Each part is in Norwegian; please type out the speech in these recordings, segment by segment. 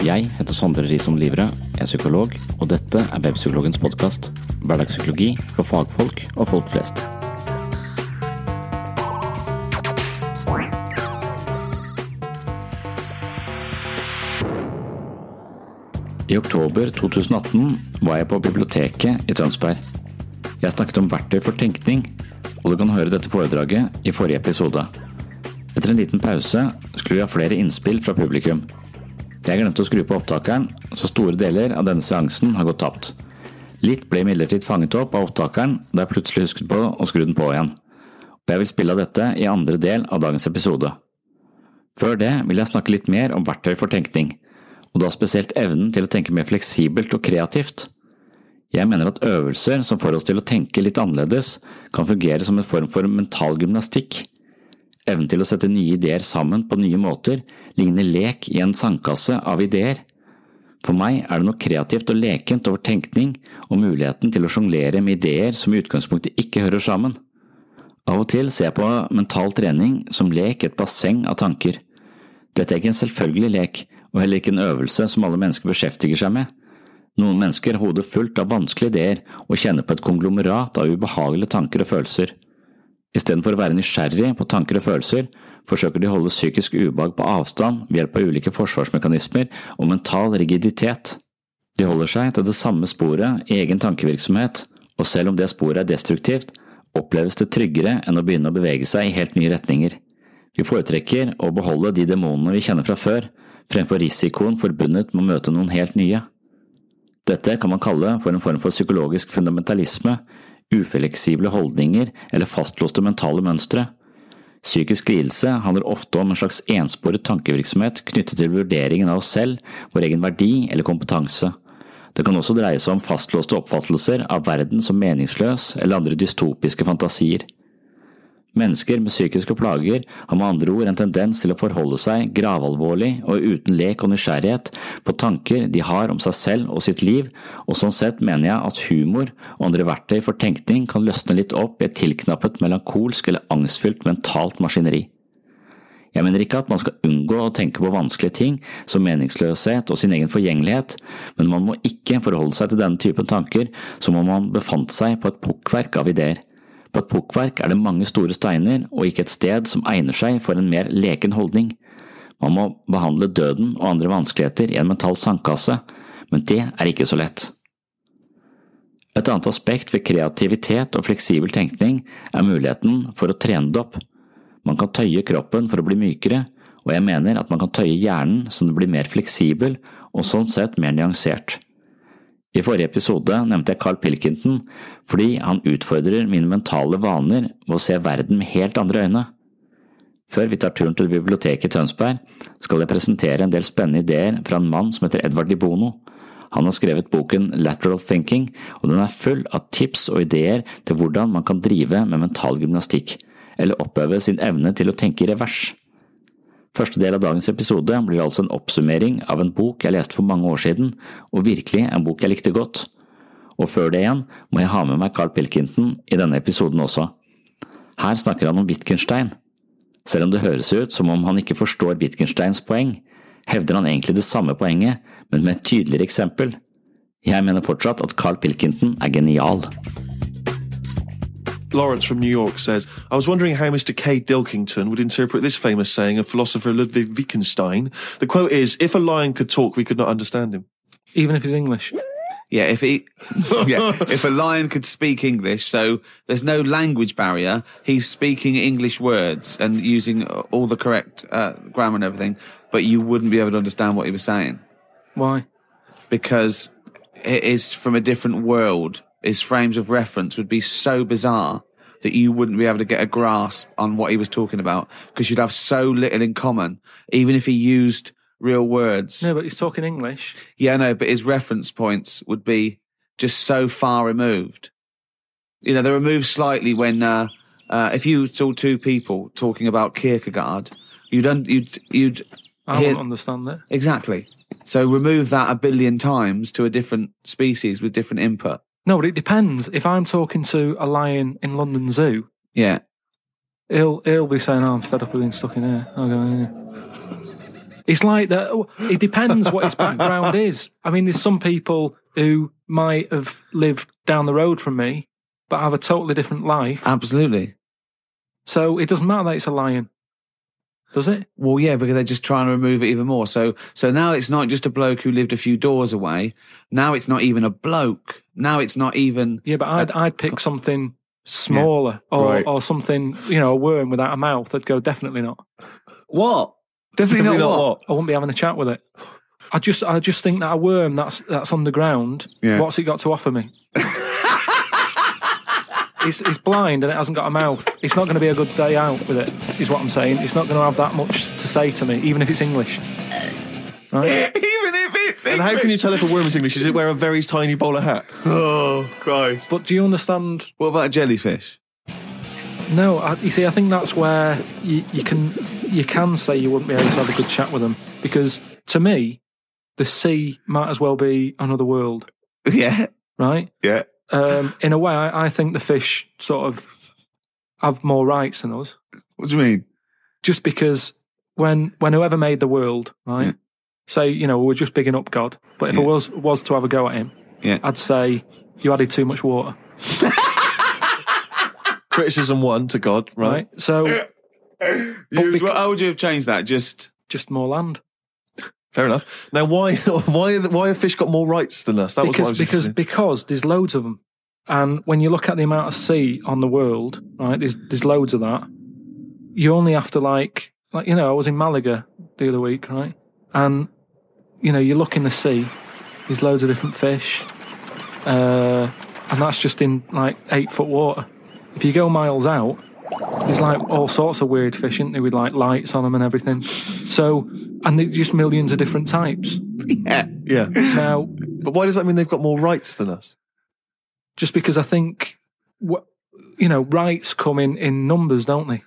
Jeg heter Sondre Risom Livre, er psykolog, og dette er Webpsykologens podkast. Hverdagspsykologi for fagfolk og folk flest. I oktober 2018 var jeg på biblioteket i Tønsberg. Jeg snakket om verktøy for tenkning, og du kan høre dette foredraget i forrige episode. Etter en liten pause skulle vi ha flere innspill fra publikum. Jeg glemte å skru på opptakeren, så store deler av denne seansen har gått tapt. Litt ble imidlertid fanget opp av opptakeren da jeg plutselig husket på å skru den på igjen. Og jeg vil spille av dette i andre del av dagens episode. Før det vil jeg snakke litt mer om verktøy for tenkning, og da spesielt evnen til å tenke mer fleksibelt og kreativt. Jeg mener at øvelser som får oss til å tenke litt annerledes, kan fungere som en form for mental gymnastikk. Evnen til å sette nye ideer sammen på nye måter ligner lek i en sandkasse av ideer. For meg er det noe kreativt og lekent over tenkning og muligheten til å sjonglere med ideer som i utgangspunktet ikke hører sammen. Av og til ser jeg på mental trening som lek i et basseng av tanker. Dette er ikke en selvfølgelig lek, og heller ikke en øvelse som alle mennesker beskjeftiger seg med. Noen mennesker har hodet fullt av vanskelige ideer og kjenner på et konglomerat av ubehagelige tanker og følelser. Istedenfor å være nysgjerrig på tanker og følelser, forsøker de å holde psykisk ubehag på avstand ved hjelp av ulike forsvarsmekanismer og mental rigiditet. De holder seg til det samme sporet i egen tankevirksomhet, og selv om det sporet er destruktivt, oppleves det tryggere enn å begynne å bevege seg i helt nye retninger. Vi foretrekker å beholde de demonene vi kjenner fra før, fremfor risikoen forbundet med å møte noen helt nye. Dette kan man kalle for en form for psykologisk fundamentalisme, ufleksible holdninger eller fastlåste mentale mønstre. Psykisk lidelse handler ofte om en slags ensporet tankevirksomhet knyttet til vurderingen av oss selv, vår egen verdi eller kompetanse. Det kan også dreie seg om fastlåste oppfattelser av verden som meningsløs eller andre dystopiske fantasier. Mennesker med psykiske plager har med andre ord en tendens til å forholde seg gravalvorlig og uten lek og nysgjerrighet på tanker de har om seg selv og sitt liv, og sånn sett mener jeg at humor og andre verktøy for tenkning kan løsne litt opp i et tilknappet melankolsk eller angstfylt mentalt maskineri. Jeg mener ikke at man skal unngå å tenke på vanskelige ting som meningsløshet og sin egen forgjengelighet, men man må ikke forholde seg til denne typen tanker som om man befant seg på et pukkverk av ideer. På et pukkverk er det mange store steiner og ikke et sted som egner seg for en mer leken holdning. Man må behandle døden og andre vanskeligheter i en mental sandkasse, men det er ikke så lett. Et annet aspekt ved kreativitet og fleksibel tenkning er muligheten for å trene det opp. Man kan tøye kroppen for å bli mykere, og jeg mener at man kan tøye hjernen så den blir mer fleksibel og sånn sett mer nyansert. I forrige episode nevnte jeg Carl Pilkington fordi han utfordrer mine mentale vaner ved å se verden med helt andre øyne. Før vi tar turen til biblioteket i Tønsberg, skal jeg presentere en del spennende ideer fra en mann som heter Edvard Di Bono. Han har skrevet boken Lateral Thinking, og den er full av tips og ideer til hvordan man kan drive med mental gymnastikk, eller oppøve sin evne til å tenke i revers. Første del av dagens episode blir altså en oppsummering av en bok jeg leste for mange år siden, og virkelig en bok jeg likte godt. Og før det igjen må jeg ha med meg Carl Pilkington i denne episoden også. Her snakker han om Wittgenstein. Selv om det høres ut som om han ikke forstår Wittgensteins poeng, hevder han egentlig det samme poenget, men med et tydeligere eksempel. Jeg mener fortsatt at Carl Pilkington er genial. Lawrence from New York says, I was wondering how Mr. K. Dilkington would interpret this famous saying of philosopher Ludwig Wittgenstein. The quote is, If a lion could talk, we could not understand him. even if he's English. Yeah, if he, yeah, if a lion could speak English, so there's no language barrier. He's speaking English words and using all the correct uh, grammar and everything, but you wouldn't be able to understand what he was saying Why? because it is from a different world. His frames of reference would be so bizarre that you wouldn't be able to get a grasp on what he was talking about because you'd have so little in common, even if he used real words. No, but he's talking English. Yeah, no, but his reference points would be just so far removed. You know, they're removed slightly when uh, uh, if you saw two people talking about Kierkegaard, you'd un- you'd you'd I hear- wouldn't understand that exactly. So remove that a billion times to a different species with different input. No, but it depends. If I'm talking to a lion in London Zoo, Yeah, he'll he'll be saying, oh, "I'm fed up being stuck in here." I'll go, "Yeah." It's like that. It depends what his background is. I mean, there's some people who might have lived down the road from me, but have a totally different life. absolutely. so it doesn't matter that it's a lion, does it? Well, yeah, because they're just trying to remove it even more. So, so now it's not just a bloke who lived a few doors away. Now it's not even a bloke. Now it's not even. Yeah, but I'd I'd pick something smaller or Right. or something you know a worm without a mouth. I'd go definitely not. What? Definitely, Definitely not, not what? what? I wouldn't be having a chat with it. I just I just think that a worm that's that's underground. Yeah. What's it got to offer me? it's, it's blind and it hasn't got a mouth. It's not going to be a good day out with it. Is what I'm saying. It's not going to have that much to say to me, even if it's English. Right? Even if it's. And how can you tell if a worm is English? Does it wear a very tiny bowler hat? Oh, Christ. But do you understand? What about a jellyfish? No, I, you see, I think that's where you, you can you can say you wouldn't be able to have a good chat with them because to me, the sea might as well be another world, Yeah. right? Yeah. Um, in a way, I, I think the fish sort of have more rights than us, What do you mean? just because when when whoever made the world, right? Yeah. Say you know we're just bigging up God, but if I was was to have a go at him, Yeah. I'd say you added too much water, Criticism one to God, right? right? So You, how would you have changed that? Just. just more land. Fair enough. Now, why why why have fish got more rights than us? That was what I because was because because there's loads of them, and when you look at the amount of sea on the world, right? There's there's loads of that. You only have to like like you know I was in Malaga the other week, right? And you know you look in the sea, there's loads of different fish, uh, and that's just in like eight foot water. If you go miles out, there's like all sorts of weird fish, isn't there, with like lights on them and everything. So, and there's just millions of different types. Yeah. Yeah. Now, But why does that mean they've got more rights than us? just because I think, wh- you know, rights come in, in numbers, don't they?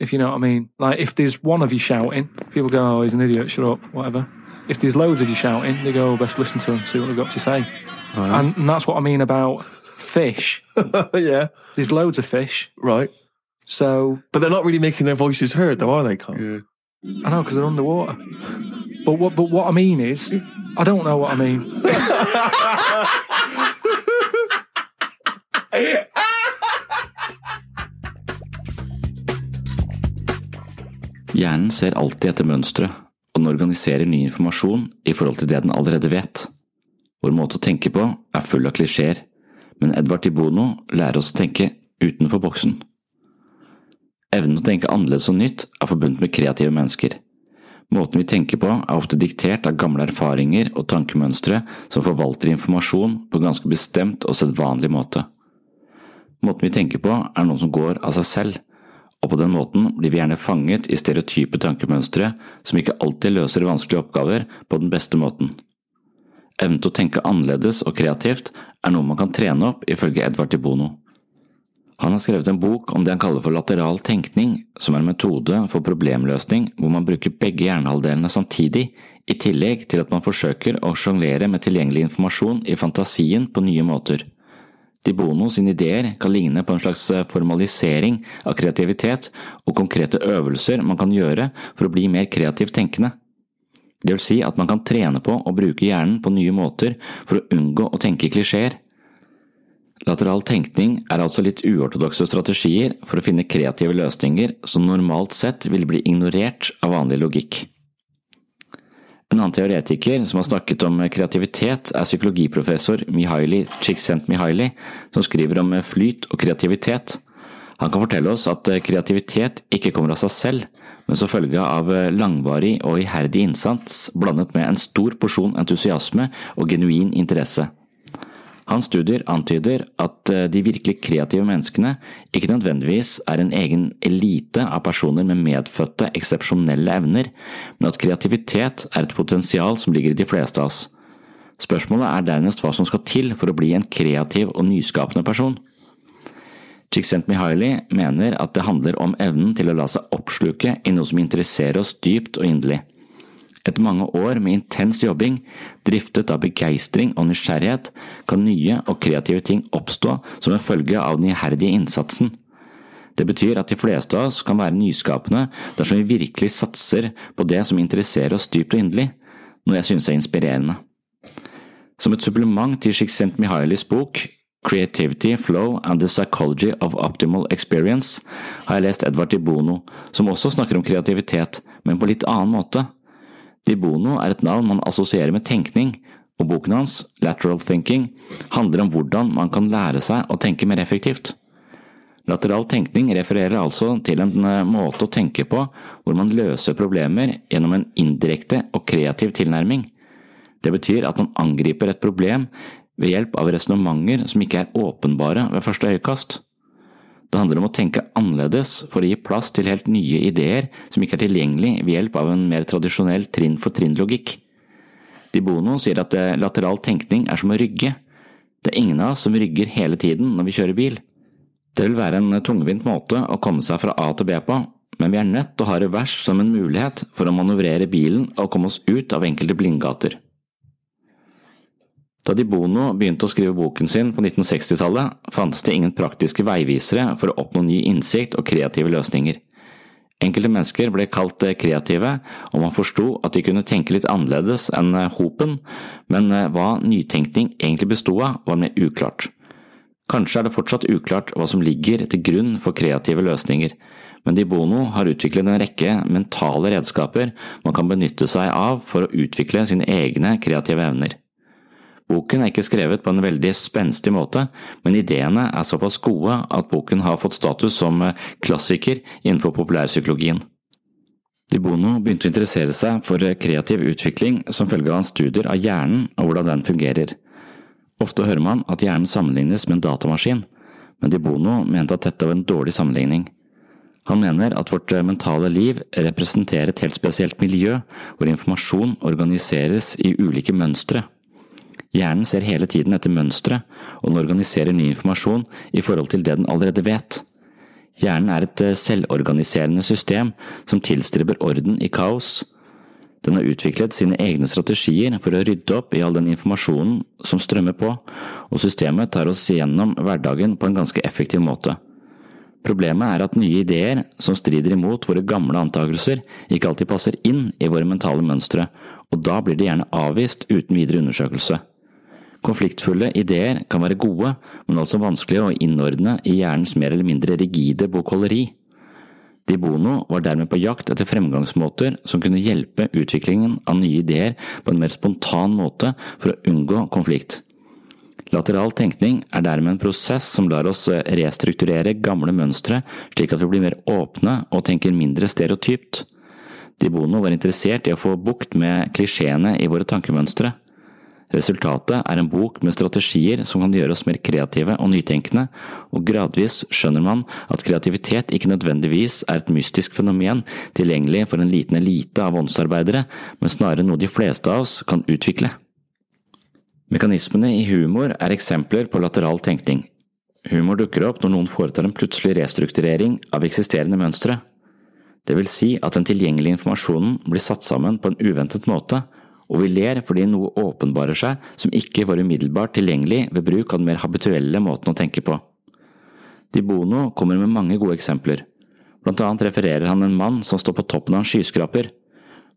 If you know what I mean. Like, if there's one of you shouting, people go, oh, he's an idiot, shut up, whatever. If there's loads of you shouting, they go, oh, best listen to him, see what they've got to say. And, and that's what I mean about fish. yeah. There's loads of fish. Right. So, But they're not really making their voices heard, though, are they, Carl? I know, because they're underwater. But what, but what I mean is, I don't know what I mean. Hjernen ser alltid etter mønstre, og den organiserer ny informasjon i forhold til det den allerede vet. Vår måte å tenke på er full av klisjeer, men Edvard Tibono lærer oss å tenke utenfor boksen. Evnen å tenke annerledes og nytt er forbundet med kreative mennesker. Måten vi tenker på er ofte diktert av gamle erfaringer og tankemønstre som forvalter informasjon på en ganske bestemt og sedvanlig måte. Måten vi tenker på er noe som går av seg selv, og på den måten blir vi gjerne fanget i stereotype tankemønstre som ikke alltid løser vanskelige oppgaver på den beste måten. Evnen til å tenke annerledes og kreativt er noe man kan trene opp, ifølge Edvard de Bono. Han har skrevet en bok om det han kaller for lateral tenkning, som er en metode for problemløsning hvor man bruker begge hjernehalvdelene samtidig, i tillegg til at man forsøker å sjonglere med tilgjengelig informasjon i fantasien på nye måter. De Bono sine ideer kan ligne på en slags formalisering av kreativitet og konkrete øvelser man kan gjøre for å bli mer kreativt tenkende. Det vil si at man kan trene på å bruke hjernen på nye måter for å unngå å tenke klisjeer. Lateral tenkning er altså litt uortodokse strategier for å finne kreative løsninger som normalt sett ville bli ignorert av vanlig logikk. En annen teoretiker som har snakket om kreativitet, er psykologiprofessor Mihaili Csikszentmihalyi, som skriver om flyt og kreativitet. Han kan fortelle oss at kreativitet ikke kommer av seg selv, men som følge av langvarig og iherdig innsats blandet med en stor porsjon entusiasme og genuin interesse. Hans studier antyder at de virkelig kreative menneskene ikke nødvendigvis er en egen elite av personer med medfødte, eksepsjonelle evner, men at kreativitet er et potensial som ligger i de fleste av oss. Spørsmålet er dernest hva som skal til for å bli en kreativ og nyskapende person. Csikszentmihalyi mener at det handler om evnen til å la seg oppsluke i noe som interesserer oss dypt og inderlig. Etter mange år med intens jobbing, driftet av begeistring og nysgjerrighet, kan nye og kreative ting oppstå som en følge av den iherdige innsatsen. Det betyr at de fleste av oss kan være nyskapende dersom vi virkelig satser på det som interesserer oss dypt og inderlig, noe jeg synes er inspirerende. Som et supplement til Csikszentmihalys bok Creativity, Flow and the Psychology of Optimal Experience har jeg lest Edvard Di Bono, som også snakker om kreativitet, men på litt annen måte. Di Bono er et navn man assosierer med tenkning, og boken hans, Lateral Thinking, handler om hvordan man kan lære seg å tenke mer effektivt. Lateral tenkning refererer altså til en måte å tenke på hvor man løser problemer gjennom en indirekte og kreativ tilnærming. Det betyr at man angriper et problem ved hjelp av resonnementer som ikke er åpenbare ved første øyekast. Det handler om å tenke annerledes for å gi plass til helt nye ideer som ikke er tilgjengelig ved hjelp av en mer tradisjonell trinn-for-trinn-logikk. Di Bono sier at lateral tenkning er som å rygge. Det er ingen av oss som rygger hele tiden når vi kjører bil. Det vil være en tungvint måte å komme seg fra A til B på, men vi er nødt til å ha revers som en mulighet for å manøvrere bilen og komme oss ut av enkelte blindgater. Da Di Bono begynte å skrive boken sin på 1960-tallet, fantes det ingen praktiske veivisere for å oppnå ny innsikt og kreative løsninger. Enkelte mennesker ble kalt kreative, og man forsto at de kunne tenke litt annerledes enn hopen, men hva nytenkning egentlig bestod av, var mer uklart. Kanskje er det fortsatt uklart hva som ligger til grunn for kreative løsninger, men Di Bono har utviklet en rekke mentale redskaper man kan benytte seg av for å utvikle sine egne kreative evner. Boken er ikke skrevet på en veldig spenstig måte, men ideene er såpass gode at boken har fått status som eh, klassiker innenfor populærpsykologien. Di Bono begynte å interessere seg for eh, kreativ utvikling som følge av hans studier av hjernen og hvordan den fungerer. Ofte hører man at hjernen sammenlignes med en datamaskin, men Di Bono mente at dette var en dårlig sammenligning. Han mener at vårt eh, mentale liv representerer et helt spesielt miljø, hvor informasjon organiseres i ulike mønstre. Hjernen ser hele tiden etter mønstre, og den organiserer ny informasjon i forhold til det den allerede vet. Hjernen er et eh, selvorganiserende system som tilstreber orden i kaos. Den har utviklet sine egne strategier for å rydde opp i all den informasjonen som strømmer på, og systemet tar oss gjennom hverdagen på en ganske effektiv måte. Problemet er at nye ideer som strider imot våre gamle antakelser, ikke alltid passer inn i våre mentale mønstre, og da blir de gjerne avvist uten videre undersøkelse. Konfliktfulle ideer kan være gode, men altså vanskelige å innordne i hjernens mer eller mindre rigide bokholderi. Di Bono var dermed på jakt etter fremgangsmåter som kunne hjelpe utviklingen av nye ideer på en mer spontan måte for å unngå konflikt. Lateral tenkning er dermed en prosess som lar oss restrukturere gamle mønstre slik at vi blir mer åpne og tenker mindre stereotypt. Di Bono var interessert i å få bukt med klisjeene i våre tankemønstre. Resultatet er en bok med strategier som kan gjøre oss mer kreative og nytenkende, og gradvis skjønner man at kreativitet ikke nødvendigvis er et mystisk fenomen tilgjengelig for en liten elite av åndsarbeidere, men snarere noe de fleste av oss kan utvikle. Mekanismene i humor er eksempler på lateral tenkning. Humor dukker opp når noen foretar en plutselig restrukturering av eksisterende mønstre. Det vil si at den tilgjengelige informasjonen blir satt sammen på en uventet måte, og vi ler fordi noe åpenbarer seg som ikke var umiddelbart tilgjengelig ved bruk av den mer habituelle måten å tenke på. Di Bono kommer med mange gode eksempler. Blant annet refererer han en mann som står på toppen av en skyskraper.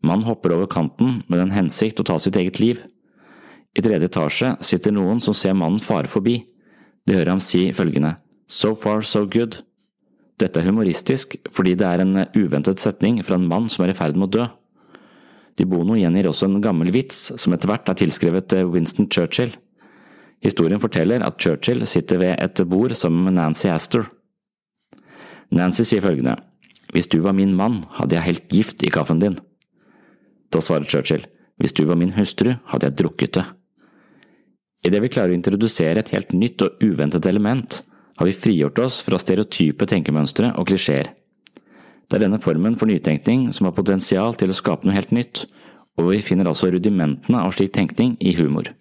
Mannen hopper over kanten med den hensikt å ta sitt eget liv. I tredje etasje sitter noen som ser mannen fare forbi. De hører ham si følgende So far, so good. Dette er humoristisk fordi det er en uventet setning fra en mann som er i ferd med å dø. De Bono gjengir også en gammel vits som etter hvert er tilskrevet Winston Churchill. Historien forteller at Churchill sitter ved et bord sammen med Nancy Astor. Nancy sier følgende Hvis du var min mann, hadde jeg helt gift i kaffen din. Da svarer Churchill Hvis du var min hustru, hadde jeg drukket det. Idet vi klarer å introdusere et helt nytt og uventet element, har vi frigjort oss fra stereotype tenkemønstre og klisjeer. Det er denne formen for nytenkning som har potensial til å skape noe helt nytt, og vi finner altså rudimentene av slik tenkning i humor.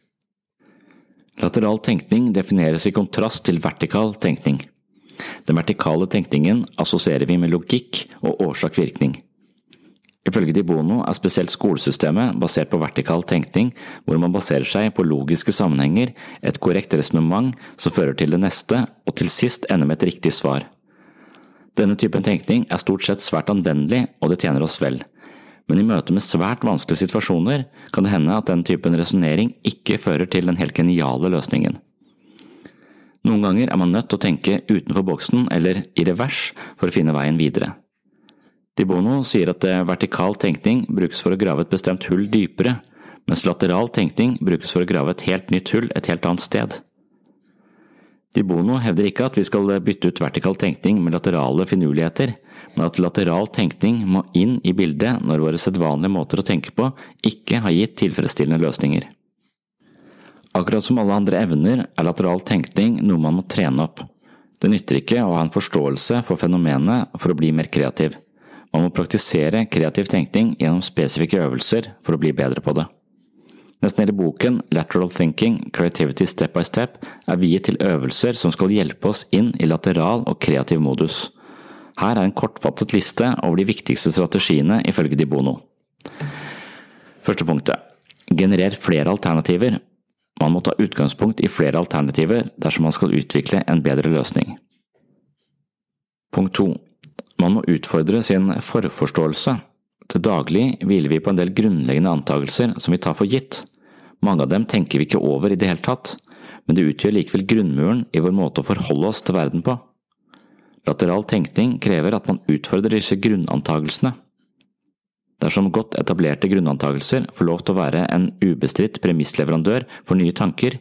Lateral tenkning defineres i kontrast til vertikal tenkning. Den vertikale tenkningen assosierer vi med logikk og årsak-virkning. Ifølge Di Bono er spesielt skolesystemet basert på vertikal tenkning, hvor man baserer seg på logiske sammenhenger, et korrekt resonnement som fører til det neste, og til sist ender med et riktig svar. Denne typen tenkning er stort sett svært anvendelig, og det tjener oss vel. Men i møte med svært vanskelige situasjoner kan det hende at den typen resonnering ikke fører til den helt geniale løsningen. Noen ganger er man nødt til å tenke utenfor boksen eller i revers for å finne veien videre. Di Bono sier at eh, vertikal tenkning brukes for å grave et bestemt hull dypere, mens lateral tenkning brukes for å grave et helt nytt hull et helt annet sted. Di Bono hevder ikke at vi skal bytte ut vertikal tenkning med laterale finurligheter, men at lateral tenkning må inn i bildet når våre sedvanlige måter å tenke på ikke har gitt tilfredsstillende løsninger. Akkurat som alle andre evner er lateral tenkning noe man må trene opp. Det nytter ikke å ha en forståelse for fenomenet for å bli mer kreativ. Man må praktisere kreativ tenkning gjennom spesifikke øvelser for å bli bedre på det. Nesten hele boken Lateral Thinking – Creativity Step by Step er viet til øvelser som skal hjelpe oss inn i lateral og kreativ modus. Her er en kortfattet liste over de viktigste strategiene ifølge Di Bono. Første punktet Generer flere alternativer. Man må ta utgangspunkt i flere alternativer dersom man skal utvikle en bedre løsning. Punkt to Man må utfordre sin forforståelse. Til daglig hviler vi på en del grunnleggende antakelser som vi tar for gitt. Mange av dem tenker vi ikke over i det hele tatt, men det utgjør likevel grunnmuren i vår måte å forholde oss til verden på. Lateral tenkning krever at man utfordrer disse grunnantagelsene. Dersom godt etablerte grunnantagelser får lov til å være en ubestridt premissleverandør for nye tanker,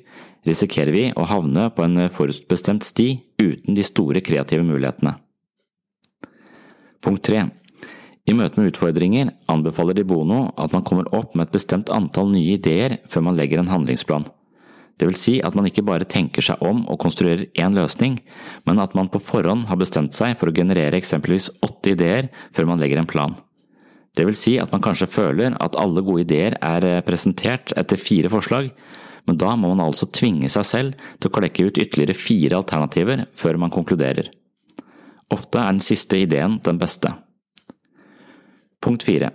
risikerer vi å havne på en forutbestemt sti uten de store kreative mulighetene. Punkt 3. I møte med utfordringer anbefaler de Bono at man kommer opp med et bestemt antall nye ideer før man legger en handlingsplan. Det vil si at man ikke bare tenker seg om og konstruerer én løsning, men at man på forhånd har bestemt seg for å generere eksempelvis åtte ideer før man legger en plan. Det vil si at man kanskje føler at alle gode ideer er eh, presentert etter fire forslag, men da må man altså tvinge seg selv til å klekke ut ytterligere fire alternativer før man konkluderer. Ofte er den siste ideen den beste. Punkt 4.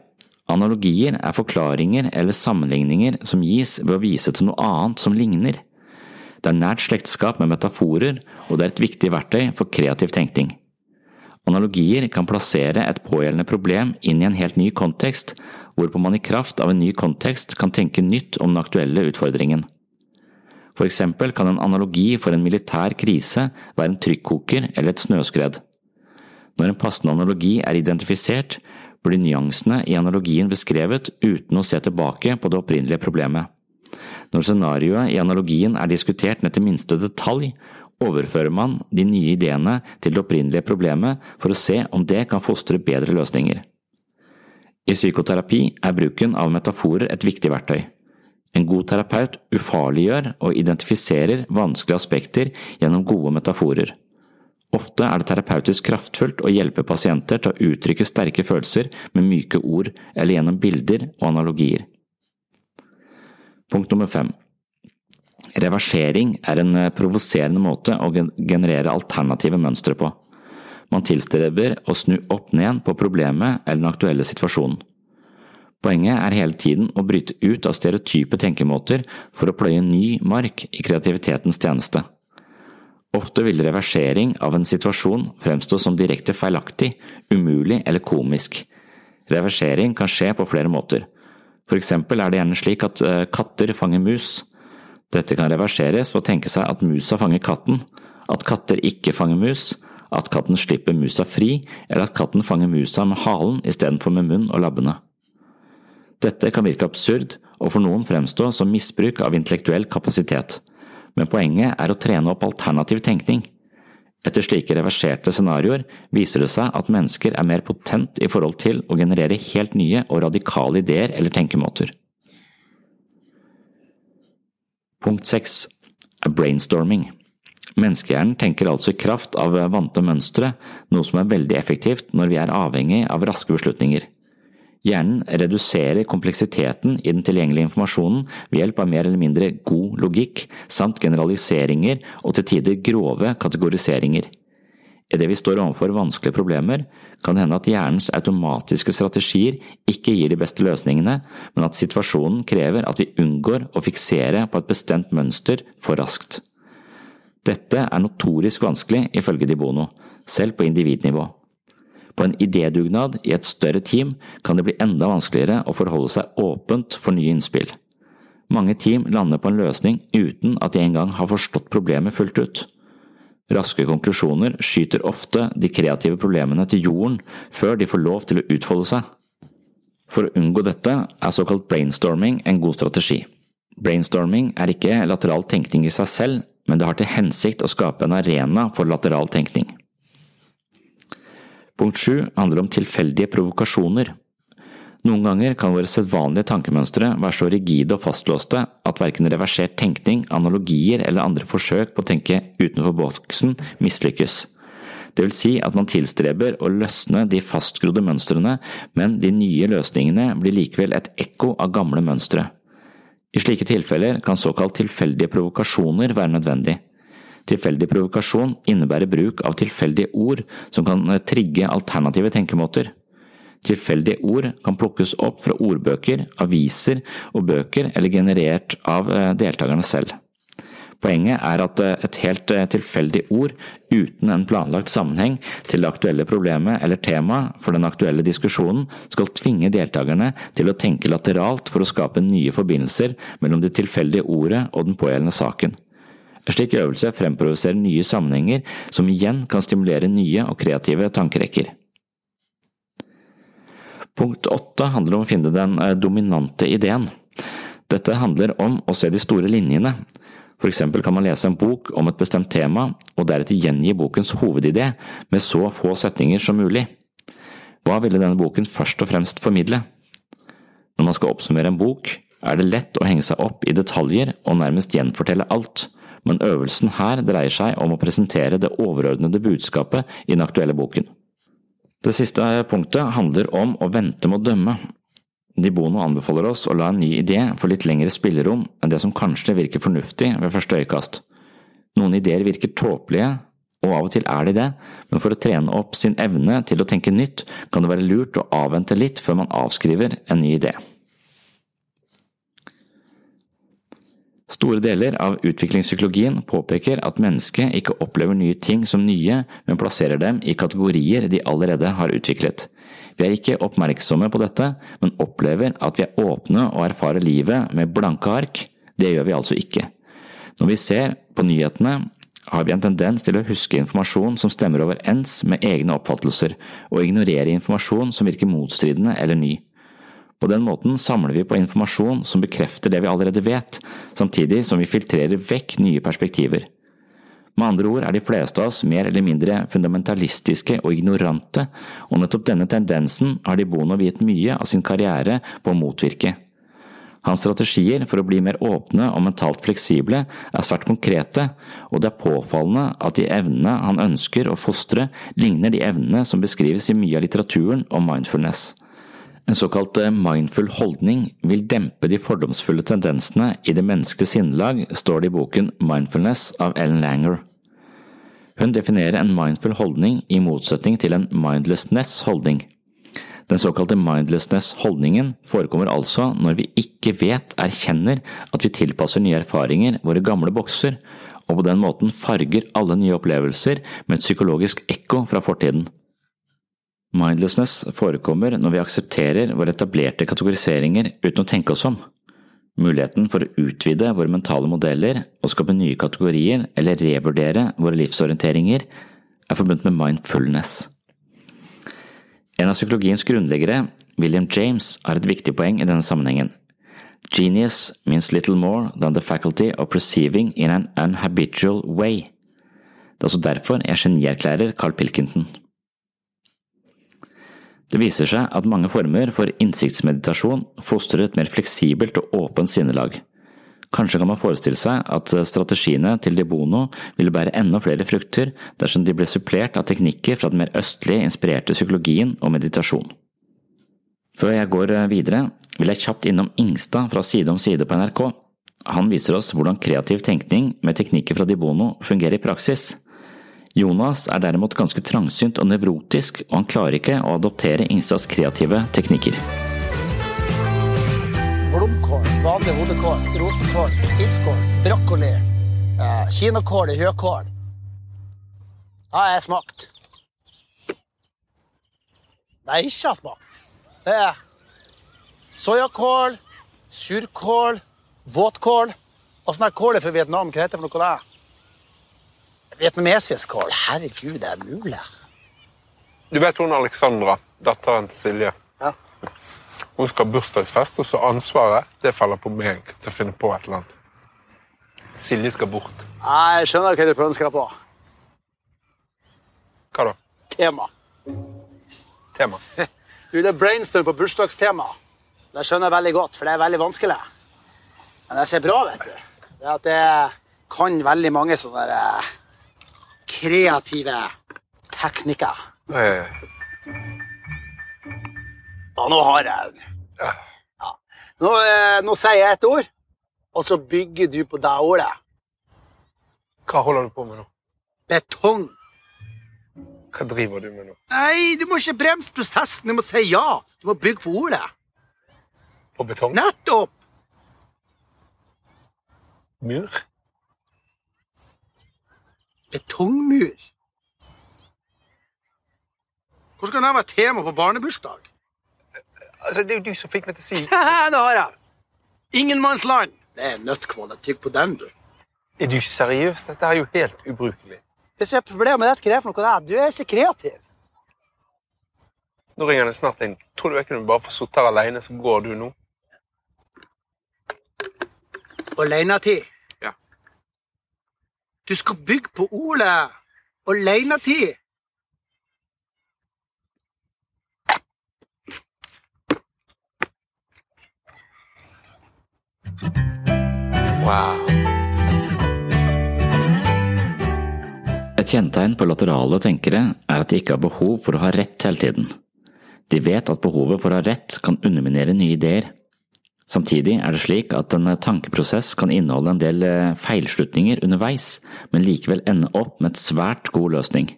Analogier er forklaringer eller sammenligninger som gis ved å vise til noe annet som ligner. Det er nært slektskap med metaforer, og det er et viktig verktøy for kreativ tenkning. Analogier kan plassere et pågjeldende problem inn i en helt ny kontekst, hvorpå man i kraft av en ny kontekst kan tenke nytt om den aktuelle utfordringen. For eksempel kan en analogi for en militær krise være en trykkoker eller et snøskred. Når en passende analogi er identifisert, blir nyansene i analogien beskrevet uten å se tilbake på det opprinnelige problemet. Når scenarioet i analogien er diskutert ned til minste detalj, overfører man de nye ideene til det opprinnelige problemet for å se om det kan fostre bedre løsninger. I psykoterapi er bruken av metaforer et viktig verktøy. En god terapeut ufarliggjør og identifiserer vanskelige aspekter gjennom gode metaforer. Ofte er det terapeutisk kraftfullt å hjelpe pasienter til å uttrykke sterke følelser med myke ord eller gjennom bilder og analogier. Punkt nummer fem. Reversering er en eh, provoserende måte å generere alternative mønstre på. Man tilstreber å snu opp ned på problemet eller den aktuelle situasjonen. Poenget er hele tiden å bryte ut av stereotype tenkemåter for å pløye ny mark i kreativitetens tjeneste. Ofte vil reversering av en situasjon fremstå som direkte feilaktig, umulig eller komisk. Reversering kan skje på flere måter. For eksempel er det gjerne slik at eh, katter fanger mus. Dette kan reverseres ved å tenke seg at musa fanger katten, at katter ikke fanger mus, at katten slipper musa fri, eller at katten fanger musa med halen istedenfor med munn og labbene. Dette kan virke absurd og for noen fremstå som misbruk av intellektuell kapasitet, men poenget er å trene opp alternativ tenkning. Etter slike reverserte scenarioer viser det seg at mennesker er mer potent i forhold til å generere helt nye og radikale ideer eller tenkemåter. Punkt 6 er brainstorming. Menneskehjernen tenker altså i kraft av vante mønstre, noe som er veldig effektivt når vi er avhengig av raske beslutninger. Hjernen reduserer kompleksiteten i den tilgjengelige informasjonen ved hjelp av mer eller mindre god logikk, samt generaliseringer og til tider grove kategoriseringer. Idet vi står overfor vanskelige problemer, kan det hende at hjernens automatiske strategier ikke gir de beste løsningene, men at situasjonen krever at vi unngår å fiksere på et bestemt mønster for raskt. Dette er notorisk vanskelig, ifølge Di Bono, selv på individnivå. På en idédugnad i et større team kan det bli enda vanskeligere å forholde seg åpent for nye innspill. Mange team lander på en løsning uten at de engang har forstått problemet fullt ut. Raske konklusjoner skyter ofte de kreative problemene til jorden før de får lov til å utfolde seg. For å unngå dette er såkalt brainstorming en god strategi. Brainstorming er ikke lateral tenkning i seg selv, men det har til hensikt å skape en arena for lateral tenkning. Punkt sju handler om tilfeldige provokasjoner. Noen ganger kan våre sedvanlige tankemønstre være så rigide og fastlåste at verken reversert tenkning, analogier eller andre forsøk på å tenke utenfor boksen mislykkes. Det vil si at man tilstreber å løsne de fastgrodde mønstrene, men de nye løsningene blir likevel et ekko av gamle mønstre. I slike tilfeller kan såkalt tilfeldige provokasjoner være nødvendig. Tilfeldig provokasjon innebærer bruk av tilfeldige ord som kan eh, trigge alternative tenkemåter. Tilfeldige ord kan plukkes opp fra ordbøker, aviser og bøker eller generert av eh, deltakerne selv. Poenget er at eh, et helt tilfeldig ord uten en planlagt sammenheng til det aktuelle problemet eller temaet for den aktuelle diskusjonen skal tvinge deltakerne til å tenke lateralt for å skape nye forbindelser mellom det tilfeldige ordet og den pågjeldende saken. En slik øvelse fremprovoserer nye sammenhenger, som igjen kan stimulere nye og kreative tankerekker. Punkt åtte handler om å finne den eh, dominante ideen. Dette handler om å se de store linjene. For eksempel kan man lese en bok om et bestemt tema, og deretter gjengi bokens hovedidé med så få setninger som mulig. Hva ville denne boken først og fremst formidle? Når man skal oppsummere en bok, er det lett å henge seg opp i detaljer og nærmest gjenfortelle alt, men øvelsen her dreier seg om å presentere det overordnede budskapet i den aktuelle boken. Det siste punktet handler om å vente med å dømme. Bono anbefaler oss å la en ny idé få litt lengre spillerom enn det som kanskje virker fornuftig ved første øyekast. Noen ideer virker tåpelige, og av og til er de det, men for å trene opp sin evne til å tenke nytt, kan det være lurt å avvente litt før man avskriver en ny idé. Store deler av utviklingspsykologien påpeker at mennesket ikke opplever nye ting som nye, men plasserer dem i kategorier de allerede har utviklet. Vi er ikke oppmerksomme på dette, men opplever at vi er åpne og erfarer livet med blanke ark. Det gjør vi altså ikke. Når vi ser på nyhetene, har vi en tendens til å huske informasjon som stemmer overens med egne oppfattelser, og ignorere informasjon som virker motstridende eller ny. På den måten samler vi på informasjon som bekrefter det vi allerede vet, samtidig som vi filtrerer vekk nye perspektiver. Med andre ord er de fleste av oss mer eller mindre fundamentalistiske og ignorante, og nettopp denne tendensen har de Bono viet mye av sin karriere på å motvirke. Hans strategier for å bli mer åpne og mentalt fleksible er svært konkrete, og det er påfallende at de evnene han ønsker å fostre, ligner de evnene som beskrives i mye av litteraturen om mindfulness. En såkalt eh, mindful holdning vil dempe de fordomsfulle tendensene i det menneskelige sinnelag, står det i boken Mindfulness av Ellen Langer. Hun definerer en mindful holdning i motsetning til en mindlessness-holdning. Den såkalte mindlessness-holdningen forekommer altså når vi ikke vet, erkjenner at vi tilpasser nye erfaringer våre gamle bokser, og på den måten farger alle nye opplevelser med et psykologisk ekko fra fortiden. Mindlessness forekommer når vi aksepterer våre etablerte kategoriseringer uten å tenke oss om. Muligheten for å utvide våre mentale modeller og skape nye kategorier eller revurdere våre livsorienteringer er forbundet med mindfulness. En av psykologiens grunnleggere, William James, har et viktig poeng i denne sammenhengen. Genius means little more than the faculty of perceiving in an unhabitual way. Det er også derfor jeg genierklærer Carl Pilkington. Det viser seg at mange former for innsiktsmeditasjon fostrer et mer fleksibelt og åpent sinnelag. Kanskje kan man forestille seg at strategiene til De Bono ville bære enda flere frukter dersom de ble supplert av teknikker fra den mer østlig inspirerte psykologien og meditasjon. Før jeg går videre, vil jeg kjapt innom Ingstad fra Side om side på NRK. Han viser oss hvordan kreativ tenkning med teknikker fra De Bono fungerer i praksis. Jonas er derimot ganske trangsynt og nevrotisk, og han klarer ikke å adoptere Ingstads kreative teknikker vanlig hodekål, rosenkål, spisskål, brokkoli, eh, kinakål i høkål. Ja, jeg har smakt. Jeg ikke har smakt, det er soyakål, surkål, våtkål og sånn kål fra Vietnam. Hva heter det for noe? det Vietnamesisk kål. Herregud, det er mulig. Du vet hun Alexandra, datteren til Silje? Ja. Hun skal ha bursdagsfest, og så ansvaret det faller på meg til å finne på et eller annet. Silje skal bort. Nei, Jeg skjønner hva du ønsker deg på. Hva da? Tema. Tema? Du, Det er brainstorm på bursdagstema. Det skjønner jeg veldig godt, for det er veldig vanskelig. Men det som er bra, vet du, det er at det kan veldig mange sånne der, eh, kreative teknikker. Ja, nå har jeg den. Ja. Nå, eh, nå, sier jeg et ord, og så bygger du på det ordet. Hva holder du på med nå? Betong. Hva driver du med nå? Nei, Du må ikke bremse prosessen. Du må si ja. Du må bygge på ordet. På betong? Nettopp! Mur? Betongmur. Hvordan kan det være tema på barnebursdag? Altså, Det er jo du som fikk meg til å si Det har jeg. Ingenmannsland. Det er nøttkvalitet på den, du. Er du seriøs? Dette er jo helt ubrukelig. Det jeg problemet hva er for noe det er? Du er ikke kreativ. Nå ringer det snart inn. Tror du jeg kunne bare få sitte her alene, så går du nå? Alenetid. Du skal bygge på Ole og alenetid. Wow. Et kjennetegn på laterale tenkere er at de ikke har behov for å ha rett hele tiden. De vet at behovet for å ha rett kan underminere nye ideer. Samtidig er det slik at en tankeprosess kan inneholde en del eh, feilslutninger underveis, men likevel ende opp med et svært god løsning.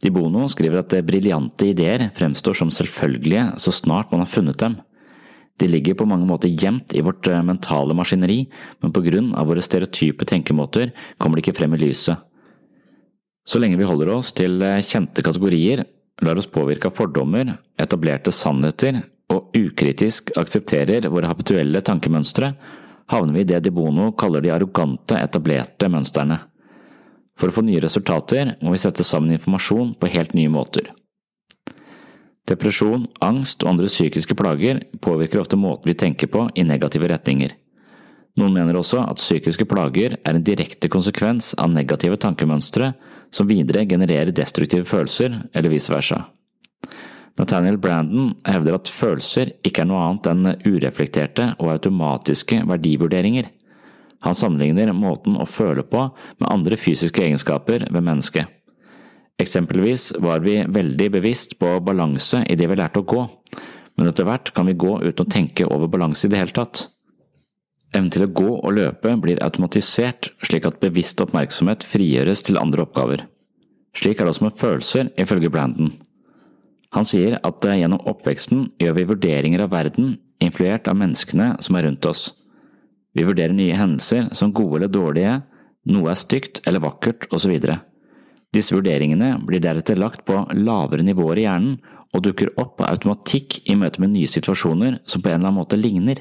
Di Bono skriver at briljante ideer fremstår som selvfølgelige så snart man har funnet dem. De ligger på mange måter gjemt i vårt eh, mentale maskineri, men på grunn av våre stereotype tenkemåter kommer de ikke frem i lyset. Så lenge vi holder oss til eh, kjente kategorier, lar oss påvirke av fordommer, etablerte sannheter og ukritisk aksepterer våre habituelle tankemønstre, havner vi i det De Bono kaller de arrogante, etablerte mønstrene. For å få nye resultater må vi sette sammen informasjon på helt nye måter. Depresjon, angst og andre psykiske plager påvirker ofte måten vi tenker på i negative retninger. Noen mener også at psykiske plager er en direkte konsekvens av negative tankemønstre som videre genererer destruktive følelser, eller vice versa. Nathaniel Brandon hevder at følelser ikke er noe annet enn ureflekterte og automatiske verdivurderinger. Han sammenligner måten å føle på med andre fysiske egenskaper ved mennesket. Eksempelvis var vi veldig bevisst på balanse idet vi lærte å gå, men etter hvert kan vi gå uten å tenke over balanse i det hele tatt. Evnen til å gå og løpe blir automatisert slik at bevisst oppmerksomhet frigjøres til andre oppgaver. Slik er det også med følelser, ifølge Brandon. Han sier at eh, gjennom oppveksten gjør vi vurderinger av verden influert av menneskene som er rundt oss. Vi vurderer nye hendelser som gode eller dårlige, noe er stygt eller vakkert, osv. Disse vurderingene blir deretter lagt på lavere nivåer i hjernen og dukker opp av automatikk i møte med nye situasjoner som på en eller annen måte ligner.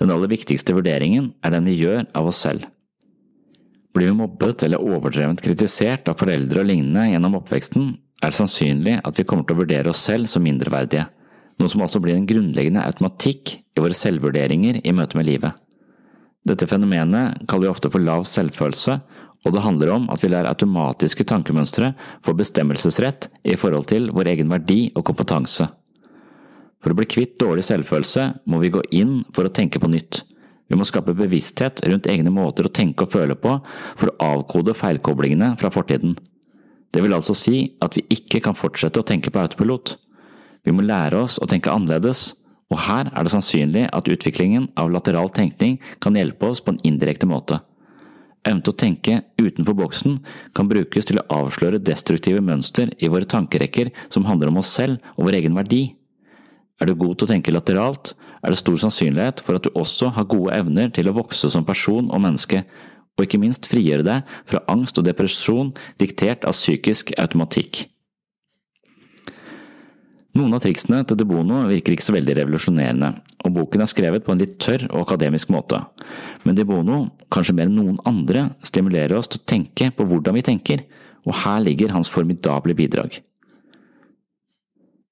Den aller viktigste vurderingen er den vi gjør av oss selv. Blir vi mobbet eller overdrevent kritisert av foreldre og lignende gjennom oppveksten, er det sannsynlig at vi kommer til å vurdere oss selv som mindreverdige, noe som altså blir en grunnleggende automatikk i våre selvvurderinger i møte med livet. Dette fenomenet kaller vi ofte for lav selvfølelse, og det handler om at vi lar automatiske tankemønstre få bestemmelsesrett i forhold til vår egen verdi og kompetanse. For å bli kvitt dårlig selvfølelse må vi gå inn for å tenke på nytt. Vi må skape bevissthet rundt egne måter å tenke og føle på for å avkode feilkoblingene fra fortiden. Det vil altså si at vi ikke kan fortsette å tenke på autopilot. Vi må lære oss å tenke annerledes, og her er det sannsynlig at utviklingen av lateral tenkning kan hjelpe oss på en indirekte måte. Evnen til å tenke utenfor boksen kan brukes til å avsløre destruktive mønster i våre tankerekker som handler om oss selv og vår egen verdi. Er du god til å tenke lateralt, er det stor sannsynlighet for at du også har gode evner til å vokse som person og menneske, og ikke minst frigjøre deg fra angst og depresjon diktert av psykisk automatikk. Noen av triksene til De Bono virker ikke så veldig revolusjonerende, og boken er skrevet på en litt tørr og akademisk måte, men De Bono, kanskje mer enn noen andre, stimulerer oss til å tenke på hvordan vi tenker, og her ligger hans formidable bidrag.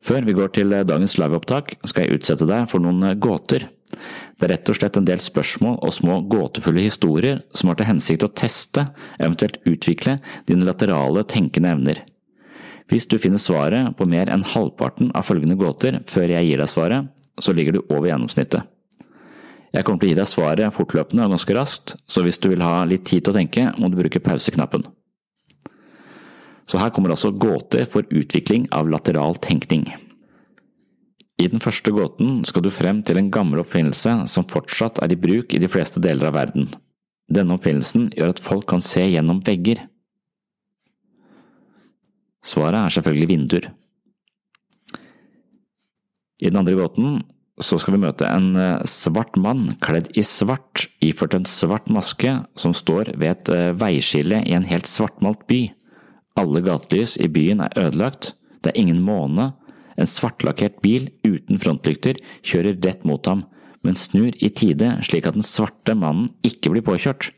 Før vi går til dagens liveopptak, skal jeg utsette deg for noen gåter. Det er rett og slett en del spørsmål og små gåtefulle historier som har til hensikt å teste, eventuelt utvikle, dine laterale tenkende evner. Hvis du finner svaret på mer enn halvparten av følgende gåter før jeg gir deg svaret, så ligger du over gjennomsnittet. Jeg kommer til å gi deg svaret fortløpende og ganske raskt, så hvis du vil ha litt tid til å tenke, må du bruke pauseknappen. Så her kommer altså gåter for utvikling av lateral tenkning. I den første gåten skal du frem til en gammel oppfinnelse som fortsatt er i bruk i de fleste deler av verden. Denne oppfinnelsen gjør at folk kan se gjennom vegger. Svaret er selvfølgelig vinduer. I den andre gåten så skal vi møte en eh, svart mann kledd i svart, iført en svart maske, som står ved et eh, veiskille i en helt svartmalt by. Alle gatelys i byen er ødelagt, det er ingen måne, en svartlakkert bil uten frontlykter kjører rett mot ham, men snur i tide slik at den svarte mannen ikke blir påkjørt.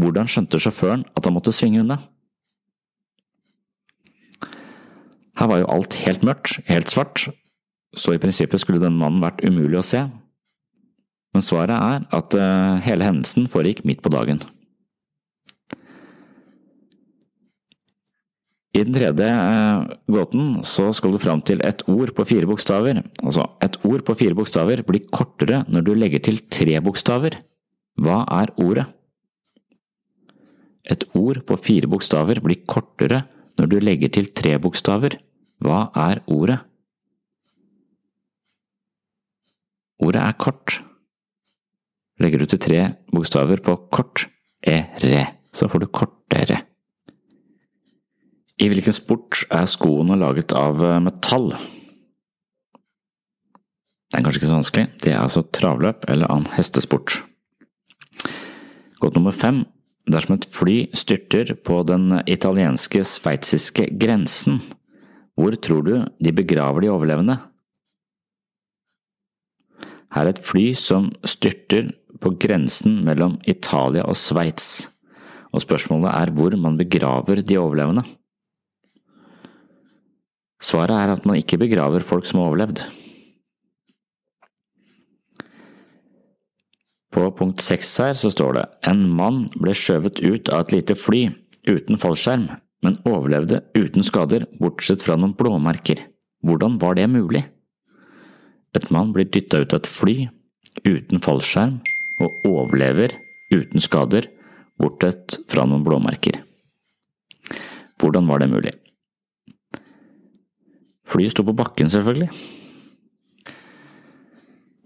Hvordan skjønte sjåføren at han måtte svinge unna? Her var jo alt helt mørkt, helt svart, så i prinsippet skulle denne mannen vært umulig å se. Men svaret er at uh, hele hendelsen foregikk midt på dagen. I den tredje uh, gåten så skal du fram til et ord på fire bokstaver. Altså, et ord på fire bokstaver blir kortere når du legger til tre bokstaver. Hva er ordet? Et ord på fire bokstaver blir kortere når du legger til tre bokstaver. Hva er ordet? Ordet er kort. Legger du til tre bokstaver på kort, e-re, så får du kortere. I hvilken sport er skoene laget av eh, metall? Det er kanskje ikke så vanskelig, det er altså travløp eller annen hestesport. Godt nummer fem. Dersom et fly styrter på den italienske-sveitsiske grensen, hvor tror du de begraver de overlevende? Her er et fly som styrter på grensen mellom Italia og Sveits, og spørsmålet er hvor man begraver de overlevende. Svaret er at man ikke begraver folk som har overlevd. På punkt seks her så står det en mann ble skjøvet ut av et lite fly uten fallskjerm, men overlevde uten skader bortsett fra noen blåmerker. Hvordan var det mulig? Et mann blir dytta ut av et fly uten fallskjerm og overlever uten skader, bortsett fra noen blåmerker. Hvordan var det mulig? Flyet sto på bakken, selvfølgelig.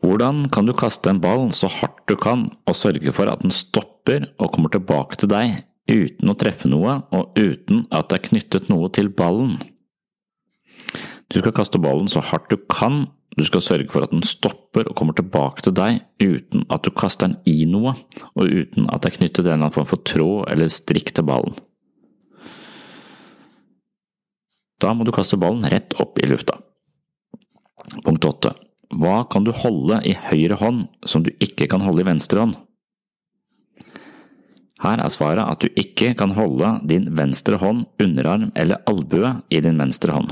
Hvordan kan du kaste en ball så hardt du kan og sørge for at den stopper og kommer tilbake til deg uten å treffe noe og uten at det er knyttet noe til ballen? Du skal kaste ballen så hardt du kan, du skal sørge for at den stopper og kommer tilbake til deg uten at du kaster den i noe, og uten at det er knyttet en eller annen form for tråd eller strikk til ballen. Da må du kaste ballen rett opp i lufta. Punkt åtte. Hva kan du holde i høyre hånd som du ikke kan holde i venstre hånd? Her er svaret at du ikke kan holde din venstre hånd, underarm eller albue i din venstre hånd.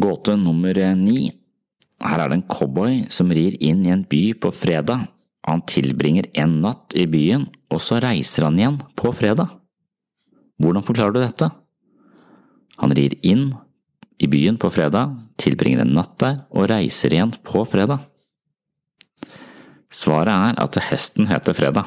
Gåte nummer ni. Her er det en cowboy som rir inn i en by på fredag. Han tilbringer en natt i byen, og så reiser han igjen på fredag. Hvordan forklarer du dette? Han rir inn i byen på fredag, tilbringer en natt der og reiser igjen på fredag. Svaret er at hesten heter Fredag.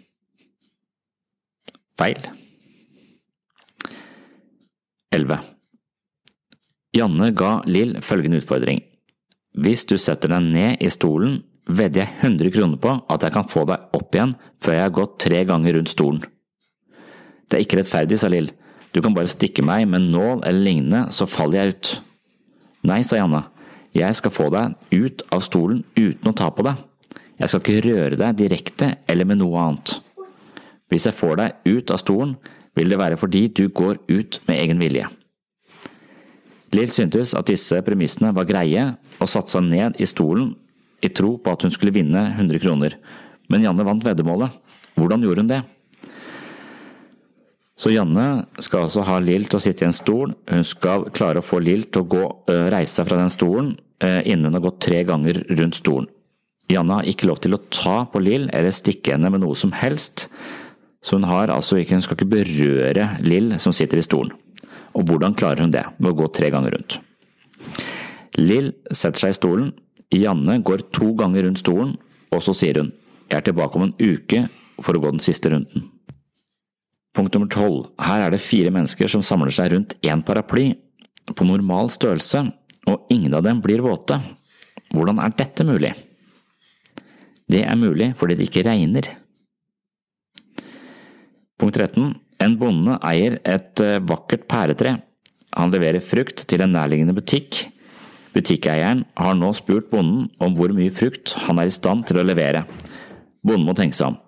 Feil. 11. Janne ga Lill følgende utfordring. Hvis du setter deg ned i stolen, vedder jeg 100 kroner på at jeg kan få deg opp igjen før jeg har gått tre ganger rundt stolen. Det er ikke rettferdig, sa Lill. Du kan bare stikke meg med nål eller lignende, så faller jeg ut. Nei, sa Janne. Jeg skal få deg ut av stolen uten å ta på deg. Jeg skal ikke røre deg direkte eller med noe annet. Hvis jeg får deg ut av stolen, vil det være fordi du går ut med egen vilje. Lill syntes at disse premissene var greie, og satte seg ned i stolen i tro på at hun skulle vinne 100 kroner, men Janne vant veddemålet. Hvordan gjorde hun det? Så Janne skal altså ha Lill til å sitte i en stol, hun skal klare å få Lill til å gå, reise seg fra den stolen innen hun har gått tre ganger rundt stolen. Janne har ikke lov til å ta på Lill eller stikke henne med noe som helst, så hun har altså ikke, hun skal ikke berøre Lill som sitter i stolen. Og hvordan klarer hun det? Ved å gå tre ganger rundt. Lill setter seg i stolen, Janne går to ganger rundt stolen, og så sier hun jeg er tilbake om en uke for å gå den siste runden. Punkt nummer tolv. Her er det fire mennesker som samler seg rundt én paraply, på normal størrelse, og ingen av dem blir våte. Hvordan er dette mulig? Det er mulig fordi det ikke regner. Punkt 13. En bonde eier et vakkert pæretre. Han leverer frukt til en nærliggende butikk. Butikkeieren har nå spurt bonden om hvor mye frukt han er i stand til å levere. Bonden må tenke seg om.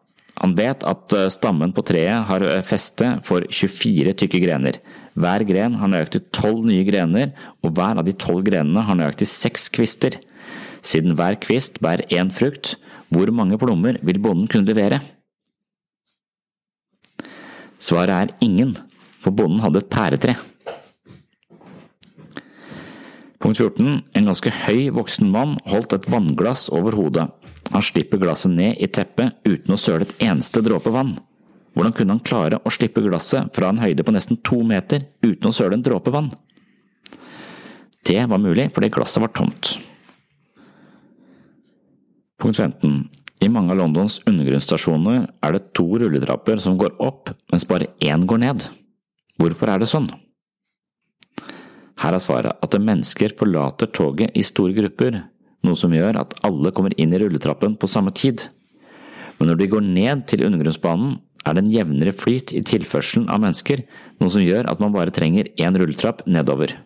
Han vet at eh, stammen på treet har eh, feste for 24 tykke grener. Hver gren har nøyaktig tolv nye grener, og hver av de tolv grenene har nøyaktig seks kvister. Siden hver kvist bærer én frukt, hvor mange plommer vil bonden kunne levere? Svaret er ingen, for bonden hadde et pæretre. Punkt 14. En ganske høy voksen mann holdt et vannglass over hodet. Han slipper glasset ned i teppet uten å søle et eneste dråpe vann. Hvordan kunne han klare å slippe glasset fra en høyde på nesten to meter uten å søle en dråpe vann? Det var mulig fordi glasset var tomt. Punkt 15. I mange av Londons undergrunnsstasjoner er det to rulletrapper som går opp, mens bare én går ned. Hvorfor er det sånn? Her er svaret at mennesker forlater toget i store grupper, noe som gjør at alle kommer inn i rulletrappen på samme tid. Men når de går ned til undergrunnsbanen, er det en jevnere flyt i tilførselen av mennesker, noe som gjør at man bare trenger én rulletrapp nedover,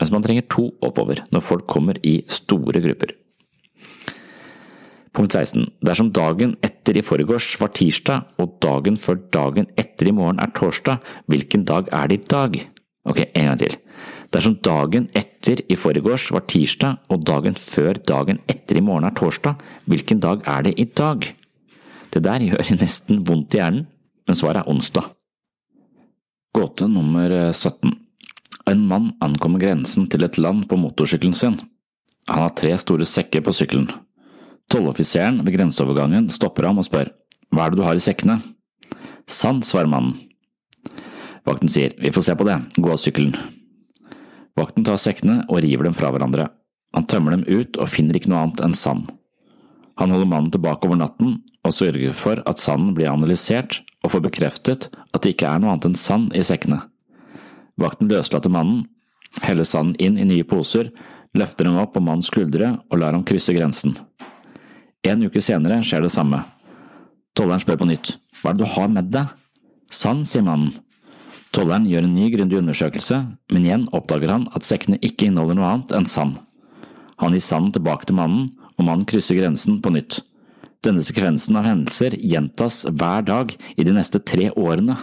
mens man trenger to oppover når folk kommer i store grupper. Punkt 16. Dersom dagen etter i forgårs var tirsdag, og dagen før dagen etter i morgen er torsdag, hvilken dag er det i dag? Ok, en gang til. Dersom dagen etter i forgårs var tirsdag, og dagen før dagen etter i morgen er torsdag, hvilken dag er det i dag? Det der gjør nesten vondt i hjernen, men svaret er onsdag. Gåte nummer 17. En mann ankommer grensen til et land på motorsykkelen sin. Han har tre store sekker på sykkelen. Tolloffiseren ved grenseovergangen stopper ham og spør hva er det du har i sekkene? Sant, svarer mannen. Vakten sier vi får se på det, gå av sykkelen. Vakten tar sekkene og river dem fra hverandre. Han tømmer dem ut og finner ikke noe annet enn sand. Han holder mannen tilbake over natten og sørger for at sanden blir analysert og får bekreftet at det ikke er noe annet enn sand i sekkene. Vakten løslater mannen, heller sanden inn i nye poser, løfter dem opp på mannens skuldre og lar ham krysse grensen. En uke senere skjer det samme. Tolleren spør på nytt. Hva er det du har med deg? Sand, sier mannen. Tolleren gjør en ny grundig undersøkelse, men igjen oppdager han at sekkene ikke inneholder noe annet enn sand. Han gir sanden tilbake til mannen, og mannen krysser grensen på nytt. Denne sekvensen av hendelser gjentas hver dag i de neste tre årene,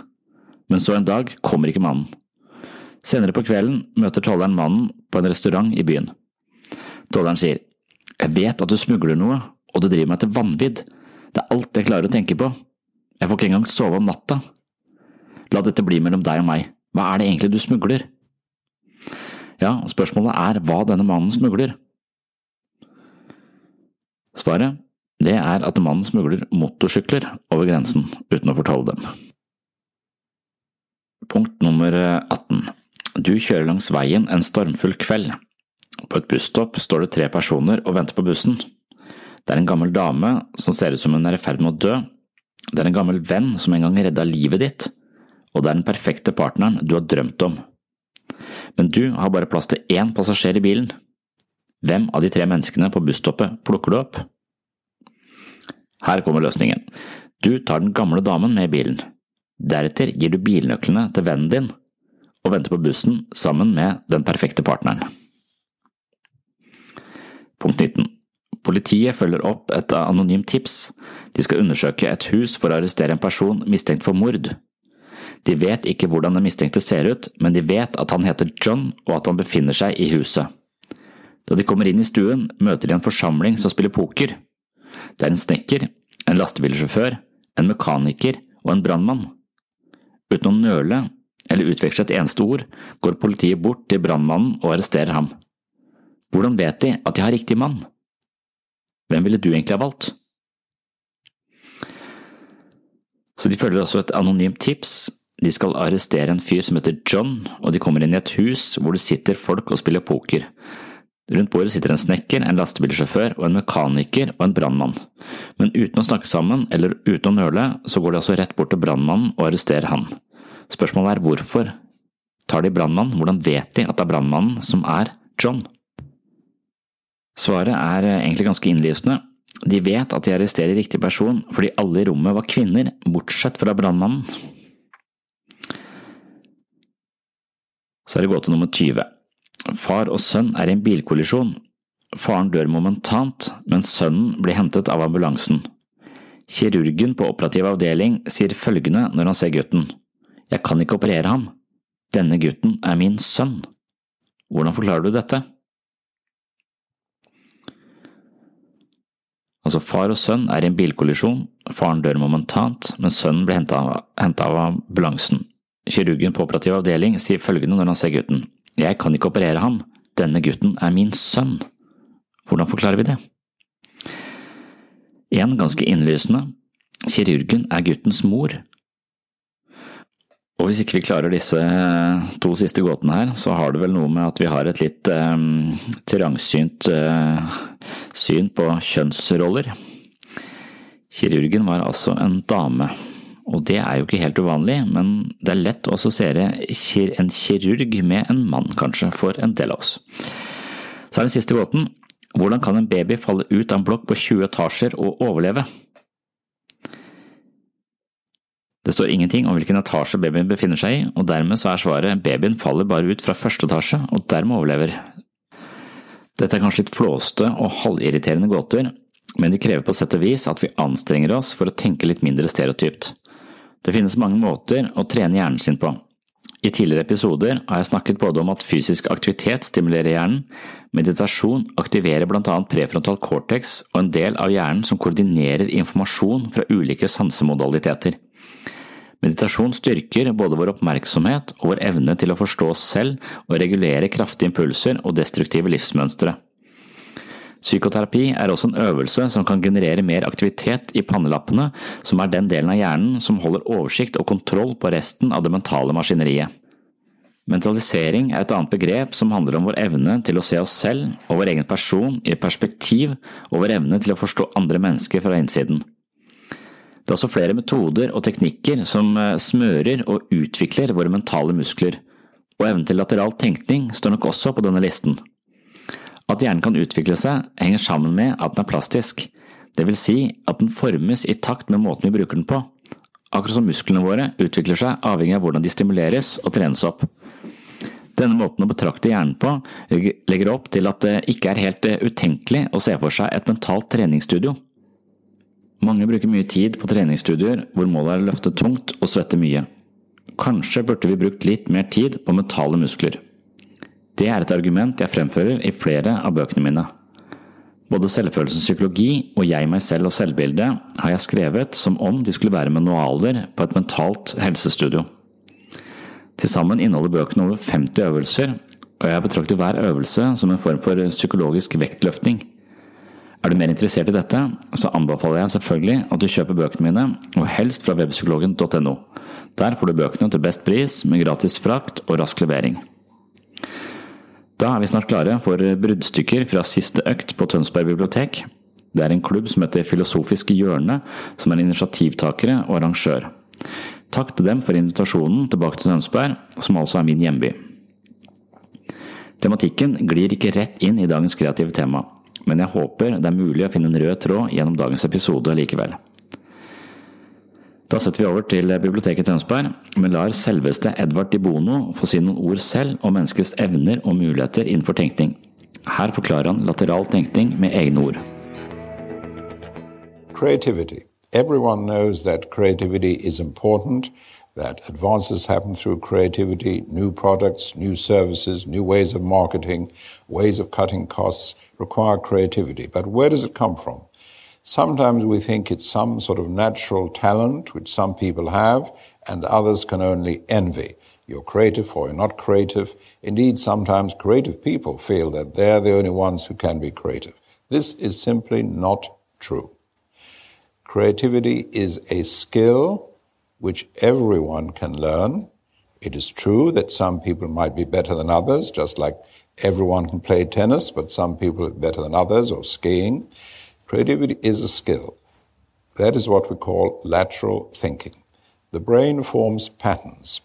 men så en dag kommer ikke mannen. Senere på kvelden møter tolleren mannen på en restaurant i byen. Tolleren sier, Jeg vet at du smugler noe, og det driver meg til vanvidd. Det er alt jeg klarer å tenke på. Jeg får ikke engang sove om natta. La dette bli mellom deg og meg. Hva er det egentlig du smugler? Ja, spørsmålet er hva denne mannen smugler. Svaret det er at mannen smugler motorsykler over grensen uten å fortelle dem. Punkt nummer 18. Du kjører langs veien en stormfull kveld. På et busstopp står det tre personer og venter på bussen. Det er en gammel dame som ser ut som hun er i ferd med å dø. Det er en gammel venn som en gang redda livet ditt, og det er den perfekte partneren du har drømt om. Men du har bare plass til én passasjer i bilen. Hvem av de tre menneskene på busstoppet plukker du opp? Her kommer løsningen. Du tar den gamle damen med i bilen. Deretter gir du bilnøklene til vennen din og venter på bussen sammen med den perfekte partneren. Punkt 19. Politiet følger opp et anonymt tips. De skal undersøke et hus for å arrestere en person mistenkt for mord. De vet ikke hvordan den mistenkte ser ut, men de vet at han heter John og at han befinner seg i huset. Da de kommer inn i stuen, møter de en forsamling som spiller poker. Det er en snekker, en lastebilsjåfør, en mekaniker og en brannmann. Uten å nøle eller utveksle et eneste ord, går politiet bort til brannmannen og arresterer ham. Hvordan vet de at de har riktig mann? Hvem ville du egentlig ha valgt? Så de følger også et anonymt tips. De skal arrestere en fyr som heter John, og de kommer inn i et hus hvor det sitter folk og spiller poker. Rundt bordet sitter en snekker, en lastebilsjåfør og en mekaniker og en brannmann. Men uten å snakke sammen, eller uten å nøle, så går de altså rett bort til brannmannen og arresterer han. Spørsmålet er hvorfor tar de brannmannen, hvordan vet de at det er brannmannen som er John? Svaret er eh, egentlig ganske innlysende. De vet at de arresterer riktig person fordi alle i rommet var kvinner, bortsett fra brannmannen. Så er det gåte nummer 20. Far og sønn er i en bilkollisjon. Faren dør momentant, men sønnen blir hentet av ambulansen. Kirurgen på operativ avdeling sier følgende når han ser gutten. Jeg kan ikke operere ham. Denne gutten er min sønn. Hvordan forklarer du dette? Altså, far og sønn er i en bilkollisjon, faren dør momentant, men sønnen blir hentet av ambulansen. Kirurgen på operativ avdeling sier følgende når han ser gutten. Jeg kan ikke operere ham, denne gutten er min sønn. Hvordan forklarer vi det? En ganske innlysende. Kirurgen er guttens mor. Og hvis ikke vi klarer disse to siste gåtene her, så har det vel noe med at vi har et litt um, trangsynt uh, syn på kjønnsroller. Kirurgen var altså en dame, og det er jo ikke helt uvanlig, men det er lett å assosiere en kirurg med en mann, kanskje, for en del av oss. Så er den siste gåten. Hvordan kan en baby falle ut av en blokk på 20 etasjer og overleve? Det står ingenting om hvilken etasje babyen befinner seg i, og dermed så er svaret babyen faller bare ut fra første etasje og dermed overlever. Dette er kanskje litt flåste og halvirriterende gåter, men de krever på sett og vis at vi anstrenger oss for å tenke litt mindre stereotypt. Det finnes mange måter å trene hjernen sin på, i tidligere episoder har jeg snakket både om at fysisk aktivitet stimulerer hjernen, meditasjon aktiverer annet prefrontal cortex og en del av hjernen som koordinerer informasjon fra ulike sansemodaliteter. Meditasjon styrker både vår oppmerksomhet og vår evne til å forstå oss selv og regulere kraftige impulser og destruktive livsmønstre. Psykoterapi er også en øvelse som kan generere mer aktivitet i pannelappene, som er den delen av hjernen som holder oversikt og kontroll på resten av det mentale maskineriet. Mentalisering er et annet begrep som handler om vår evne til å se oss selv og vår egen person i perspektiv og vår evne til å forstå andre mennesker fra innsiden. Det er også flere metoder og teknikker som eh, smører og utvikler våre mentale muskler, og evnen til lateral tenkning står nok også på denne listen. At hjernen kan utvikle seg, henger sammen med at den er plastisk, det vil si at den formes i takt med måten vi bruker den på. Akkurat som musklene våre utvikler seg avhengig av hvordan de stimuleres og trenes opp. Denne måten å betrakte hjernen på legger opp til at det ikke er helt eh, utenkelig å se for seg et mentalt treningsstudio. Mange bruker mye tid på treningsstudier hvor målet er å løfte tungt og svette mye. Kanskje burde vi brukt litt mer tid på mentale muskler. Det er et argument jeg fremfører i flere av bøkene mine. Både Selvfølelsens psykologi og Jeg, meg selv og selvbildet har jeg skrevet som om de skulle være manualer på et mentalt helsestudio. Til sammen inneholder bøkene over 50 øvelser, og jeg betrakter hver øvelse som en form for psykologisk vektløftning. Er du mer interessert i dette, så anbefaler jeg selvfølgelig at du kjøper bøkene mine, og helst fra webpsykologen.no. Der får du bøkene til best pris, med gratis frakt og rask levering. Da er vi snart klare for bruddstykker fra siste økt på Tønsberg bibliotek. Det er en klubb som heter Filosofisk hjørne, som er initiativtakere og arrangør. Takk til dem for invitasjonen tilbake til Tønsberg, som altså er min hjemby. Tematikken glir ikke rett inn i dagens kreative tema, men jeg håper det er mulig å finne en rød tråd gjennom dagens episode likevel. Da setter vi over til biblioteket Tønsberg, men lar selveste Edvard Di Bono få si noen ord selv om menneskets evner og muligheter innenfor tenkning. Her forklarer han lateral tenkning med egne ord. Creativity. Everyone knows that creativity is important, that advances happen through creativity, new products, new services, new ways of marketing, ways of cutting costs require creativity. But where does it come from? Sometimes we think it's some sort of natural talent which some people have and others can only envy. You're creative or you're not creative. Indeed, sometimes creative people feel that they're the only ones who can be creative. This is simply not true. Creativity is a skill which everyone can learn. It is true that some people might be better than others, just like everyone can play tennis, but some people are better than others, or skiing. Creativity is a skill. That is what we call lateral thinking. The brain forms patterns.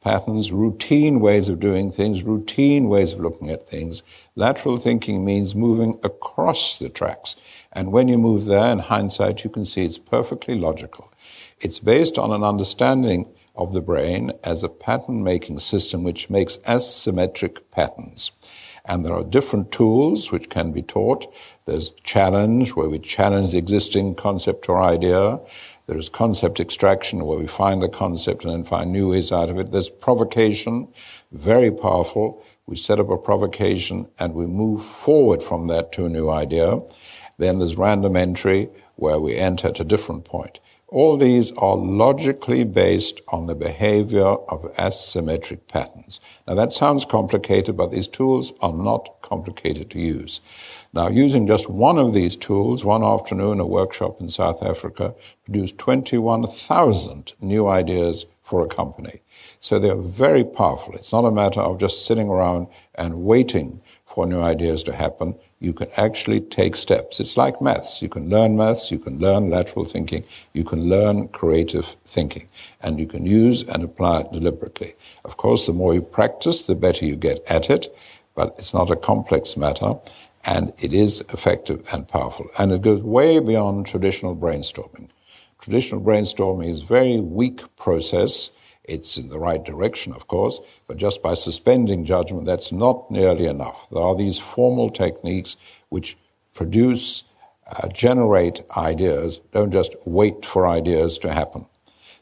Patterns, routine ways of doing things, routine ways of looking at things. Lateral thinking means moving across the tracks. And when you move there, in hindsight, you can see it's perfectly logical. It's based on an understanding of the brain as a pattern making system which makes asymmetric patterns. And there are different tools which can be taught. There's challenge, where we challenge the existing concept or idea. There is concept extraction, where we find the concept and then find new ways out of it. There's provocation, very powerful. We set up a provocation and we move forward from that to a new idea. Then there's random entry, where we enter at a different point. All these are logically based on the behavior of asymmetric patterns. Now that sounds complicated, but these tools are not complicated to use. Now, using just one of these tools, one afternoon, a workshop in South Africa produced 21,000 new ideas for a company. So they're very powerful. It's not a matter of just sitting around and waiting for new ideas to happen you can actually take steps. It's like maths. You can learn maths, you can learn lateral thinking, you can learn creative thinking, and you can use and apply it deliberately. Of course, the more you practice, the better you get at it, but it's not a complex matter, and it is effective and powerful. And it goes way beyond traditional brainstorming. Traditional brainstorming is a very weak process it's in the right direction, of course, but just by suspending judgment, that's not nearly enough. There are these formal techniques which produce, uh, generate ideas, don't just wait for ideas to happen.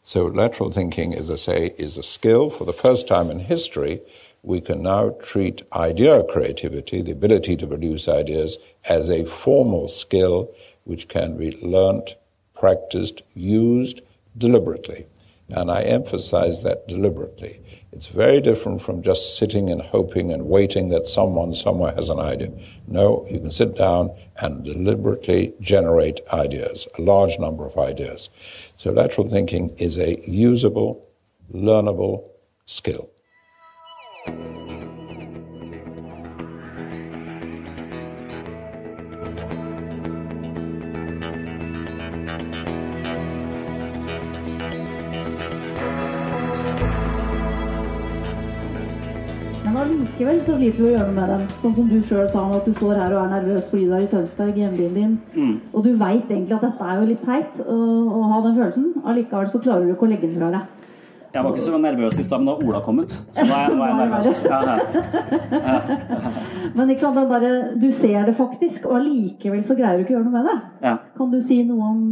So, lateral thinking, as I say, is a skill. For the first time in history, we can now treat idea creativity, the ability to produce ideas, as a formal skill which can be learnt, practiced, used deliberately. And I emphasize that deliberately. It's very different from just sitting and hoping and waiting that someone somewhere has an idea. No, you can sit down and deliberately generate ideas, a large number of ideas. So lateral thinking is a usable, learnable skill. Allikevel så sliter vi å gjøre noe med dem. Sånn som du sjøl sa, at du står her og er nervøs fordi du er i Tønsberg, hjembyen din. Mm. Og du veit egentlig at dette er jo litt teit å, å ha den følelsen. Allikevel så klarer du ikke å legge den fra deg. Jeg var ikke så nervøs i stad, men da Ola kommet, så nå er, nå jeg nervøs. Ja, ja. men ikke sant, bare, du ser det faktisk, og allikevel så greier du ikke å gjøre noe med det. Kan du si noe om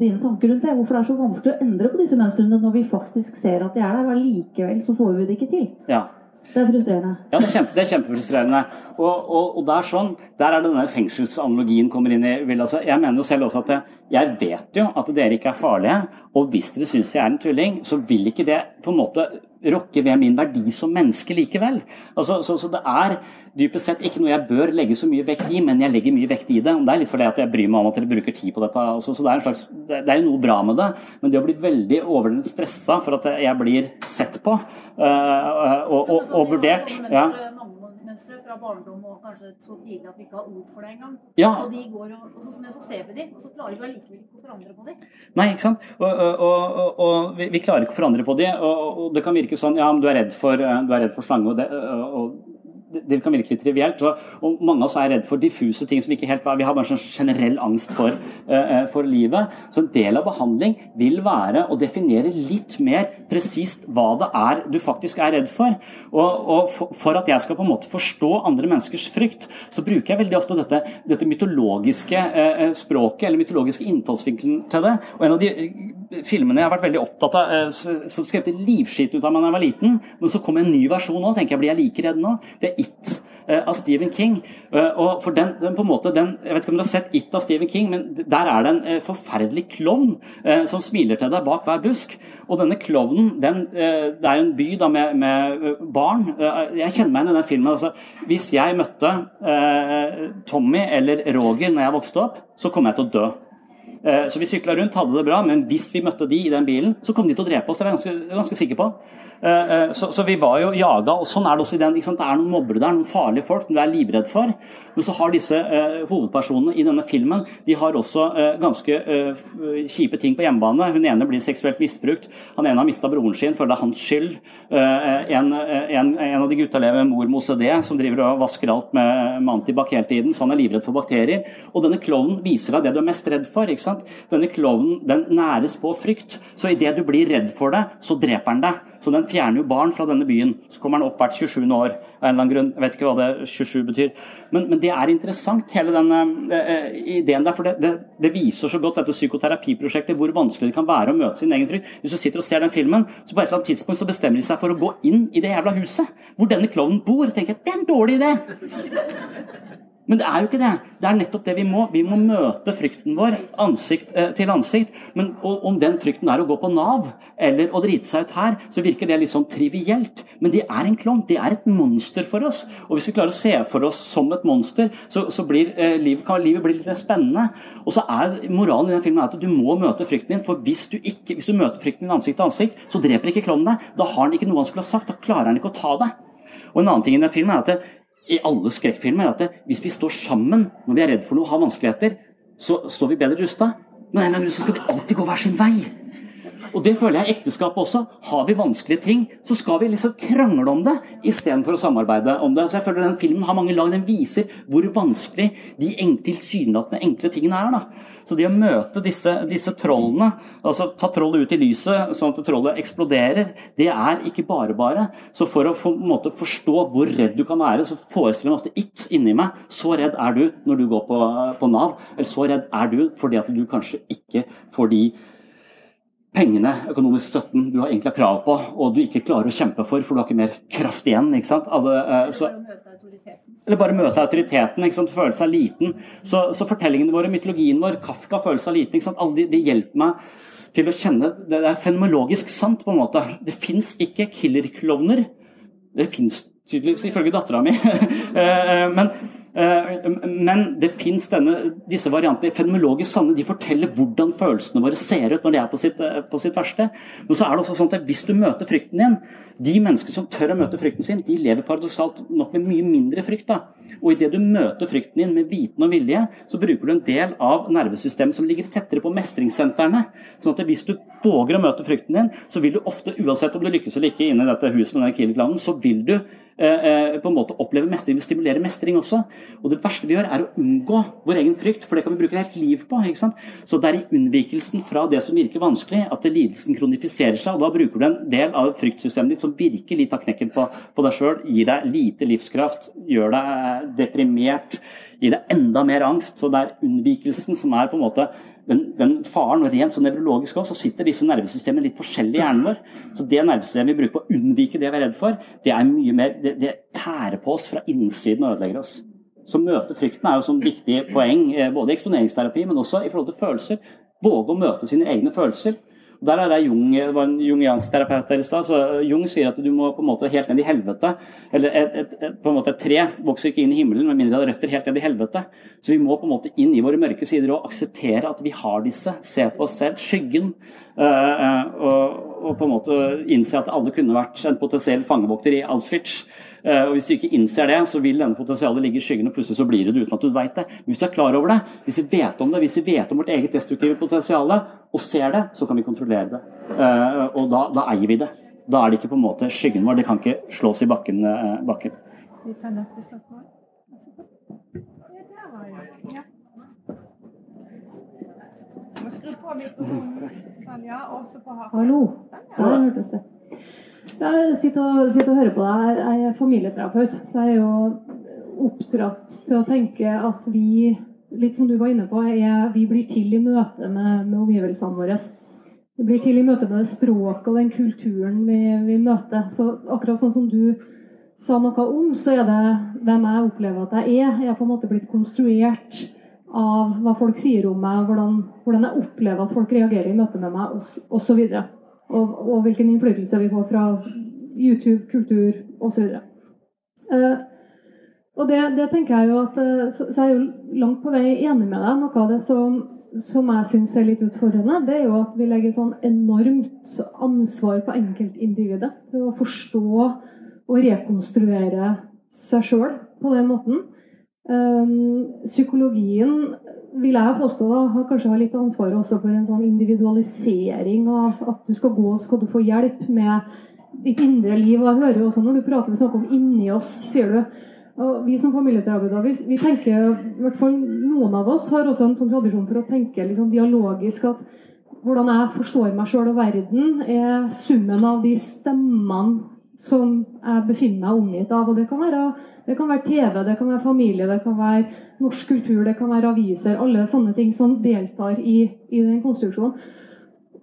dine tanker rundt det? Hvorfor det er så vanskelig å endre på disse mønstrene når vi faktisk ser at de er der, og allikevel så får vi det ikke til? Ja. Det er frustrerende. Ja, det er, kjempe, det er kjempefrustrerende. Og, og, og, der, sånn, der er denne fengselsanalogien kommer inn i altså, Jeg mener jo selv også at det, jeg vet jo at dere ikke er farlige. Og hvis dere syns jeg er en tulling, så vil ikke det på en måte rokke ved min verdi som menneske likevel. Altså, så, så, det er dypest sett ikke noe jeg bør legge så mye vekt i, men jeg legger mye vekt i det. Det er litt fordi at jeg bryr meg om at dere bruker tid på dette. Altså, så det er, slags, det er, jo noe bra med det, men det å bli veldig overdrevent stressa for at jeg blir sett på uh, og, og, og, vurdert ja fra barndom og kanskje så tidlig at vi ikke har ord for det engang. Ja. Og de går og, og så, så ser vi dem, og så klarer vi allikevel ikke å forandre på dem. Nei, ikke sant. Og, og, og vi, vi, klarer ikke å forandre på dem. Og, det kan virke sånn ja, men du er redd for, du er redd for slange, og det, og det kan virke litt trivielt. Og, og, mange av oss er redd for diffuse ting som ikke helt Vi har bare en sånn generell angst for, uh, for, livet. Så en del av behandling vil være å definere litt mer presist hva det er du faktisk er redd for. Og, og for, for, at jeg skal på en måte forstå andre menneskers frykt, så bruker jeg veldig ofte dette, dette mytologiske uh, språket, eller mytologiske innfallsvinkelen til det. Og en av de filmene jeg har vært veldig opptatt av, uh, som skremte livskitt ut av meg da jeg var liten, men så kom en ny versjon nå, tenker jeg blir jeg like redd nå. Det er It eh, av Stephen King. Eh, og for den, den, på en måte, den, Jeg vet ikke om du har sett It av Stephen King, men der er det en eh, forferdelig klovn som smiler til deg bak hver busk. Og denne klovnen den, Det er jo en by da med, med barn. Jeg kjenner meg igjen i den filmen. Altså, hvis jeg møtte Tommy eller Roger når jeg vokste opp, så kom jeg til å dø. Så vi sykla rundt, hadde det bra, men hvis vi møtte de i den bilen, så kom de til å drepe oss. Det er jeg ganske, ganske sikker på. Eh, eh, så, så, vi var jo jaga, og sånn er det også i den. Det er noen mobbere der, noen farlige folk som du er livredd for. Men så har disse uh, hovedpersonene i denne filmen de har også uh, ganske uh, kjipe ting på hjemmebane. Hun ene blir seksuelt misbrukt. Han ene har mista broren sin, føler det er hans skyld. En, en, en, av de gutta lever med mor med OCD, som driver og vasker alt med, med antibac hele tiden, så han er livredd for bakterier. Og denne klovnen viser deg det du er mest redd for. ikke sant? Denne klovnen den næres på frykt. Så idet du blir redd for det, så dreper han deg. Så den fjerner jo barn fra denne byen. Så kommer den opp hvert 27. år. av en eller annen grunn. Jeg vet ikke hva det 27 betyr. Men, men det er interessant, hele den uh, ideen der. For det, det, det, viser så godt dette psykoterapiprosjektet hvor vanskelig det kan være å møte sin egen frykt. Hvis du sitter og ser den filmen, så på et eller annet tidspunkt så bestemmer de seg for å gå inn i det jævla huset hvor denne klovnen bor. Og tenker jeg, det er en dårlig idé. Men det er jo ikke det. Det er nettopp det vi må. Vi må møte frykten vår ansikt eh, til ansikt. Men om den frykten er å gå på Nav eller å drite seg ut her, så virker det litt sånn trivielt. Men det er en klovn. Det er et monster for oss. Og hvis vi klarer å se for oss som et monster, så, så blir, eh, livet, kan livet bli litt spennende. Og så er moralen i den filmen at du må møte frykten din. For hvis du, ikke, hvis du møter frykten din ansikt til ansikt, så dreper ikke klovnen deg. Da har han ikke noe han skulle ha sagt. Da klarer han ikke å ta deg. Og en annen ting i den filmen er at det, i alle skrekkfilmer at hvis vi står sammen når vi er redd for noe og har vanskeligheter, så står vi bedre rusta. Men en eller annen grunn skal de alltid gå hver sin vei. Og det føler jeg i ekteskapet også. Har vi vanskelige ting, så skal vi liksom krangle om det istedenfor å samarbeide om det. Så jeg føler Den filmen har mange lag. Den viser hvor vanskelig de tilsynelatende enkle tingene er. da. Så det å møte disse, disse, trollene, altså ta trollet ut i lyset sånn at trollet eksploderer, det er ikke bare bare. Så for å for, måte, forstå hvor redd du kan være, så forestiller jeg ofte it inni meg. Så redd er du når du går på, på Nav. Eller så redd er du fordi at du kanskje ikke får de pengene, økonomisk støtten du har egentlig krav på, og du ikke klarer å kjempe for, for du har ikke mer kraft igjen. ikke sant? Alle, uh, så, eller bare møte autoriteten, ikke sant? føle seg liten. Så, så, fortellingene våre, mytologien vår, Kafka føle seg liten. ikke sant? Alle de, de hjelper meg til å kjenne Det er fenomenologisk sant, på en måte. Det fins ikke killerklovner. Det fins tydeligvis ifølge dattera mi. Eh, eh, men, eh, men det fins disse variantene fenomenologisk sanne. De forteller hvordan følelsene våre ser ut når de er på sitt, på sitt verste. Men så er det også sånn at hvis du møter frykten din De menneskene som tør å møte frykten sin, de lever paradoksalt nok med mye mindre frykt. da. Og idet du møter frykten din med viten og vilje, så bruker du en del av nervesystemet som ligger tettere på mestringssentrene. Sånn at hvis du våger å møte frykten din, så vil du ofte, uansett om du lykkes eller ikke inne i dette huset med den killerklanen, så vil du Eh, eh, på en måte oppleve mestring, stimulere mestring også. Og det verste vi gjør, er å unngå vår egen frykt, for det kan vi bruke helt liv på. ikke sant? Så det er i unnvikelsen fra det som virker vanskelig, at lidelsen kronifiserer seg. og Da bruker du en del av fryktsystemet ditt som virkelig tar knekken på, på deg sjøl, gir deg lite livskraft, gjør deg deprimert, gir deg enda mer angst. Så det er unnvikelsen som er på en måte den, den faren, og rent sånn nevrologisk også, så sitter disse nervesystemene litt forskjellig i hjernen vår. Så det nervesystemet vi bruker på å unnvike det vi er redd for, det er mye mer, det, det tærer på oss fra innsiden og ødelegger oss. Så møte frykten er jo sånn viktig poeng, eh, både i eksponeringsterapi, men også i forhold til følelser. Våge å møte sine egne følelser. Der er det Jung, det var en jungiansk terapeut der i stad. Jung sier at du må på en måte helt ned i helvete. Eller et, et, et, på en måte et tre vokser ikke inn i himmelen med mindre det har røtter helt ned i helvete. Så vi må på en måte inn i våre mørke sider og akseptere at vi har disse. Se på oss selv. Skyggen. Uh, og, og, på en måte innse at alle kunne vært en potensiell fangevokter i Auschwitz. Uh, og Hvis du ikke innser det, så vil denne potensialet ligge i skyggen, og plutselig så blir det det uten at du vet det. Men hvis du er klar over det, hvis vi vet om det, hvis vi vet om vårt eget destruktive potensial og ser det, så kan vi kontrollere det. Uh, og da, da, eier vi det. Da er det ikke på en måte skyggen vår. Det kan ikke slås i bakken. Uh, bakken. Vi tar neste spørsmål. Hallo. Ja. det. Jeg sitter og, sitter og hører på deg. Jeg er familieterapeut. Så jeg er jo oppdratt til å tenke at vi, litt som du var inne på, er, vi blir til i møte med, med omgivelsene våre. Vi blir til i møte med det språket og den kulturen vi, vi, møter. Så akkurat sånn som du sa noe om, så er det hvem jeg opplever at jeg er. Jeg er på en måte blitt konstruert av hva folk sier om meg, hvordan, hvordan jeg opplever at folk reagerer i møte med meg, osv. Og, og, hvilken innflytelse vi får fra YouTube, kultur osv. Eh, og det, det, tenker jeg jo at eh, så, så jeg jo langt på vei enig med deg. Noe av det som, som jeg syns er litt utfordrende, det er jo at vi legger sånn enormt ansvar på enkeltindividet for å forstå og rekonstruere seg sjøl på den måten. Um, psykologien vil jeg påstå da, har kanskje litt ansvar også for en sånn individualisering av at du skal gå skal du få hjelp med ditt indre liv. Og jeg hører også når du prater om inni oss, sier du. Og vi som familieterapeuter, vi, vi, tenker, i hvert fall noen av oss har også en sånn tradisjon for å tenke liksom dialogisk at hvordan jeg forstår meg sjøl og verden, er summen av de stemmene som jeg befinner meg omgitt av. Og det kan, være, det kan være TV, det kan være familie, det kan være norsk kultur, det kan være aviser. Alle sånne ting som deltar i, i den konstruksjonen.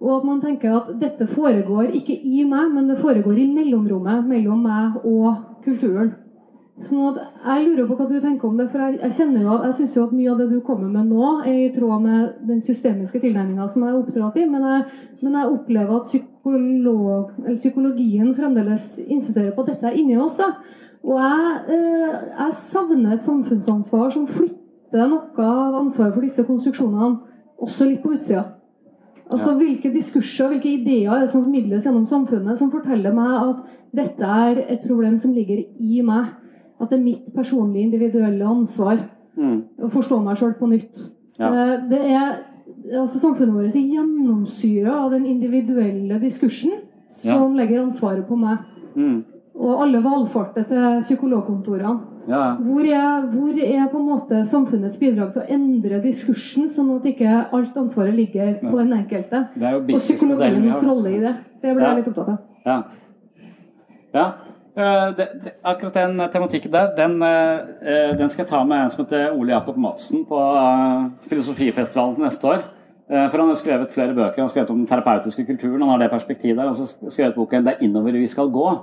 Og at man tenker at dette foregår ikke i meg, men det foregår i mellomrommet mellom meg og kulturen. Sånn at Jeg lurer på hva du tenker om det. for Jeg, jeg kjenner jo at, jeg synes jo at mye av det du kommer med nå, er i tråd med den systemiske tilnærminga som jeg er opptatt i. Men jeg, men jeg opplever at psykolog, psykologien fremdeles insisterer på at dette er inni oss. da. Og jeg, eh, jeg savner et samfunnsansvar som flytter noe av ansvaret for disse konstruksjonene også litt på utsida. Altså, ja. Hvilke diskurser hvilke ideer er det som formidles gjennom samfunnet som forteller meg at dette er et problem som ligger i meg? At det er mitt personlige, individuelle ansvar mm. å forstå meg sjøl på nytt. Ja. Eh, det er, altså Samfunnet vårt er gjennomsyra av den individuelle diskursen som ja. legger ansvaret på meg. Mm. Og alle valfarter til psykologkontorene. Ja. Hvor, er, hvor, er, på en måte samfunnets bidrag til å endre diskursen, sånn at ikke alt ansvaret ligger på den enkelte? og psykologiens rolle i det. Det blir jeg litt opptatt av. Ja. ja. Eh, det, det, akkurat den tematikken der, den, uh, den, skal jeg ta med en som heter Ole Jakob Madsen på Filosofifestivalen neste år. For Han har skrevet flere bøker. Han har skrevet om den terapeutiske kulturen. Han har det perspektivet der. Og så skrevet boken 'Det er innover vi skal gå'.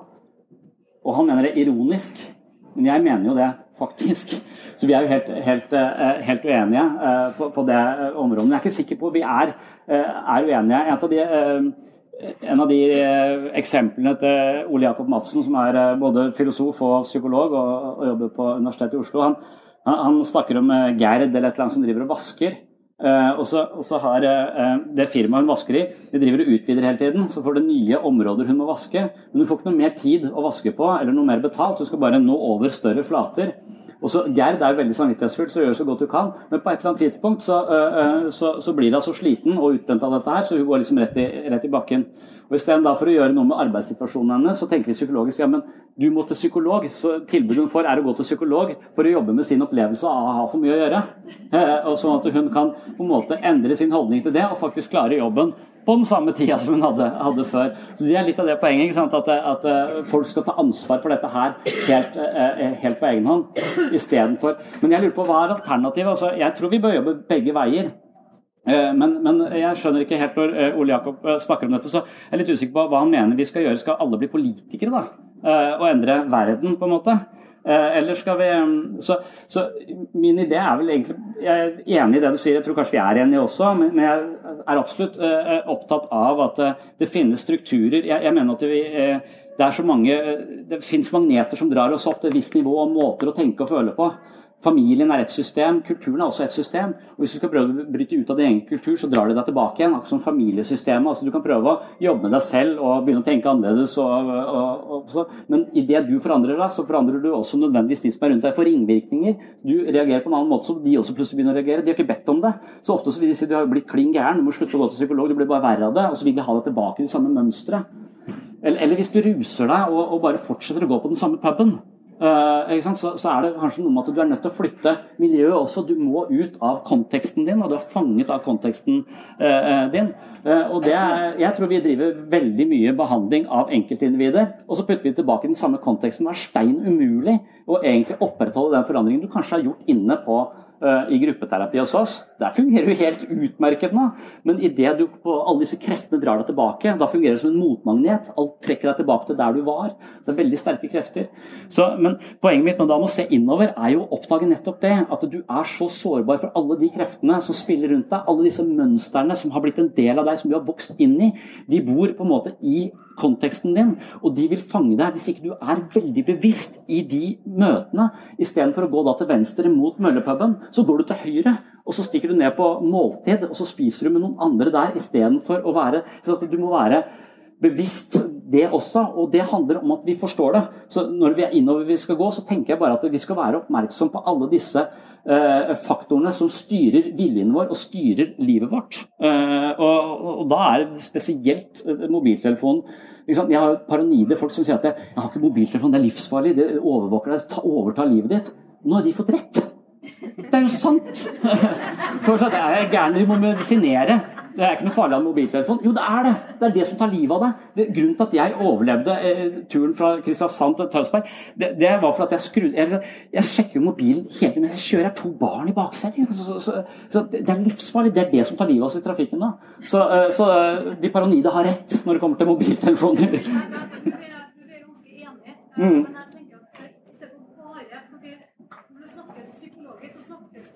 Og han mener det ironisk. Men jeg mener jo det, faktisk. Så vi er jo helt, helt, helt uenige på, på, det området. Men jeg er ikke sikker på vi er, er uenige. En av de en av de eh, eksemplene til Ole Jakob Madsen, som er eh, både filosof og psykolog og, og jobber på Universitetet i Oslo, han, han, snakker om eh, Gerd eller et eller annet som driver og vasker. så, og så har det firmaet hun vasker i, de driver og utvider hele tiden. Så får det nye områder hun må vaske. Men hun får ikke noe mer tid å vaske på eller noe mer betalt. Hun skal bare nå over større flater. Og så Gerd er veldig samvittighetsfull, så gjør så godt hun kan. Men på et eller annet tidspunkt så, uh, så, så blir hun så sliten og utbrent av dette her, så hun går liksom rett i, rett i bakken. Og Istedenfor å gjøre noe med arbeidssituasjonen hennes, så tenker vi psykologisk ja, men du må til psykolog. Så tilbudet hun får, er å gå til psykolog for å jobbe med sin opplevelse av å ha for mye å gjøre. Eh, og Sånn at hun kan på en måte endre sin holdning til det og faktisk klare jobben på den samme tida som hun hadde, hadde, før. Så Det er litt av det poenget. At, at, eh, folk skal ta ansvar for dette her helt, eh, helt på egen hånd istedenfor Men jeg lurer på hva er alternativet? Altså, jeg tror vi bør jobbe begge veier. Eh, men, men, jeg skjønner ikke helt når Ole Jakob snakker om dette, så jeg er litt usikker på hva han mener vi skal gjøre. Skal alle bli politikere, da? Og endre verden, på en måte? Eh, eller skal vi mm, så, så, min idé er vel egentlig Jeg er enig i det du sier, jeg tror kanskje vi er enige også, men, jeg er absolutt uh, opptatt av at det finnes strukturer. Jeg, jeg mener at vi, det er så mange Det finnes magneter som drar oss opp til et visst nivå og måter å tenke og føle på. Familien er et system, kulturen er også et system. og Hvis du skal prøve å bryte ut av din egen kultur, så drar det deg tilbake igjen. Akkurat som familiesystemet. altså Du kan prøve å jobbe med deg selv og begynne å tenke annerledes. Og, og, og, så. Men idet du forandrer deg, så forandrer du også nødvendigvis de som er rundt deg. For ringvirkninger. Du reagerer på en annen måte, så de også plutselig begynner å reagere. De har ikke bedt om det. Så ofte så vil de si du har blitt klin gæren, du må slutte å gå til psykolog, du blir bare verre av det. Og så vil de ha deg tilbake i det samme mønsteret. Eller, eller, hvis du ruser deg og, og bare fortsetter å gå på den samme puben. Uh, så, så, er det kanskje noe med at du er nødt til å flytte miljøet også. Du må ut av konteksten din, og du er fanget av konteksten uh, din. Uh, og er, Jeg tror vi driver veldig mye behandling av enkeltindivider, og så putter vi tilbake den samme konteksten. Det er stein umulig å egentlig opprettholde den forandringen du kanskje har gjort inne på i gruppeterapi hos oss. Der fungerer du helt utmerket nå. Men idet du på alle disse kreftene drar deg tilbake, da fungerer det som en motmagnet. Alt trekker deg tilbake til der du var. Det er veldig sterke krefter. Så, men poenget mitt med med å se innover, er jo å oppdage nettopp det. At du er så sårbar for alle de kreftene som spiller rundt deg. Alle disse mønstrene som har blitt en del av deg, som du har vokst inn i. De bor på en måte i konteksten din, og de vil fange deg hvis ikke du er veldig bevisst i de møtene. Istedenfor å gå da til venstre mot møllepuben, så går du til høyre. Og så stikker du ned på måltid, og så spiser du med noen andre der istedenfor å være Så du må være bevisst det også, og det handler om at vi forstår det. Så når vi er innover vi skal gå, så tenker jeg bare at vi skal være oppmerksom på alle disse eh, faktorene som styrer viljen vår og styrer livet vårt. Eh, og, og, da er det spesielt eh, mobiltelefonen Jeg har paranoide folk som sier at jeg, jeg har ikke mobiltelefon, det er livsfarlig, det overvåker deg, overtar livet ditt. Nå har de fått rett. Det er jo sant! Fortsatt er jeg gæren, Du må medisinere. Det er ikke noe farlig av mobiltelefon. Jo, det er det! Det er det som tar livet av deg. Det, grunnen til at jeg overlevde eh, turen fra Kristiansand til Tønsberg, det, det, var for at jeg skrudde Jeg, jeg sjekker mobilen hele tiden men jeg kjører. to barn i baksetet. Så, så, så, det er livsfarlig. Det er det som tar livet av oss i trafikken da. Så, uh, så uh, de paranoide har rett når det kommer til mobiltelefoner. Mm.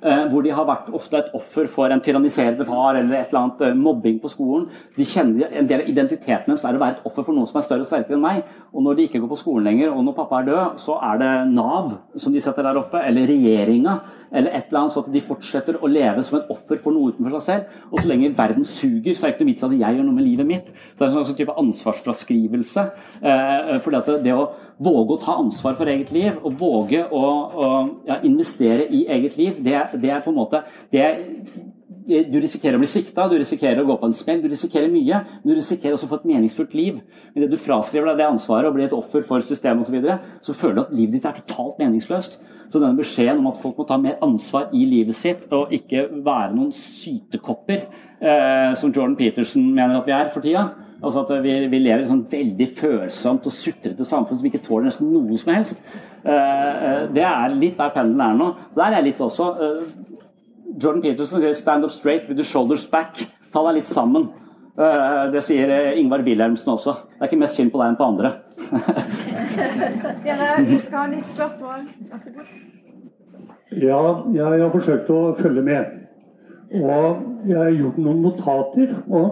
Eh, hvor de har vært ofte et offer for en tyranniserende far eller et eller annet eh, mobbing på skolen. De kjenner En del av identiteten deres er å være et offer for noen som er større og sterkere enn meg. Og når de ikke går på skolen lenger, og når pappa er død, så er det Nav som de setter der oppe, eller regjeringa, eller et eller annet, så at de fortsetter å leve som et offer for noe utenfor seg selv. Og så lenge verden suger, så er det ikke noe vits at jeg gjør noe med livet mitt. Så det er en sånn type ansvarsfraskrivelse. Eh, fordi at det, å våge å ta ansvar for eget liv, og våge å, å ja, investere i eget liv, det, det, er på en måte det, Du risikerer å bli svikta, du risikerer å gå på en smell, du risikerer mye, men du risikerer også å få et meningsfullt liv. Men det du fraskriver deg det ansvaret og blir et offer for systemet osv., så, videre, så føler du at livet ditt er totalt meningsløst. Så denne beskjeden om at folk må ta mer ansvar i livet sitt, og ikke være noen sytekopper, eh, som Jordan Peterson mener at vi er for tida, Altså at vi, vi lever i et sånn veldig følsomt og sutrete samfunn som ikke tåler nesten noe som helst. Eh, det er litt der pendelen er nå. Så der er jeg litt også. Eh, Jordan Peterson sier 'stand up straight with the shoulders back'. Ta deg litt sammen. Uh, det sier Ingvar Wilhelmsen også. Det er ikke mest synd på deg enn på andre. vi skal ha litt spørsmål. Ja, jeg har forsøkt å følge med. Og jeg har gjort noen notater. og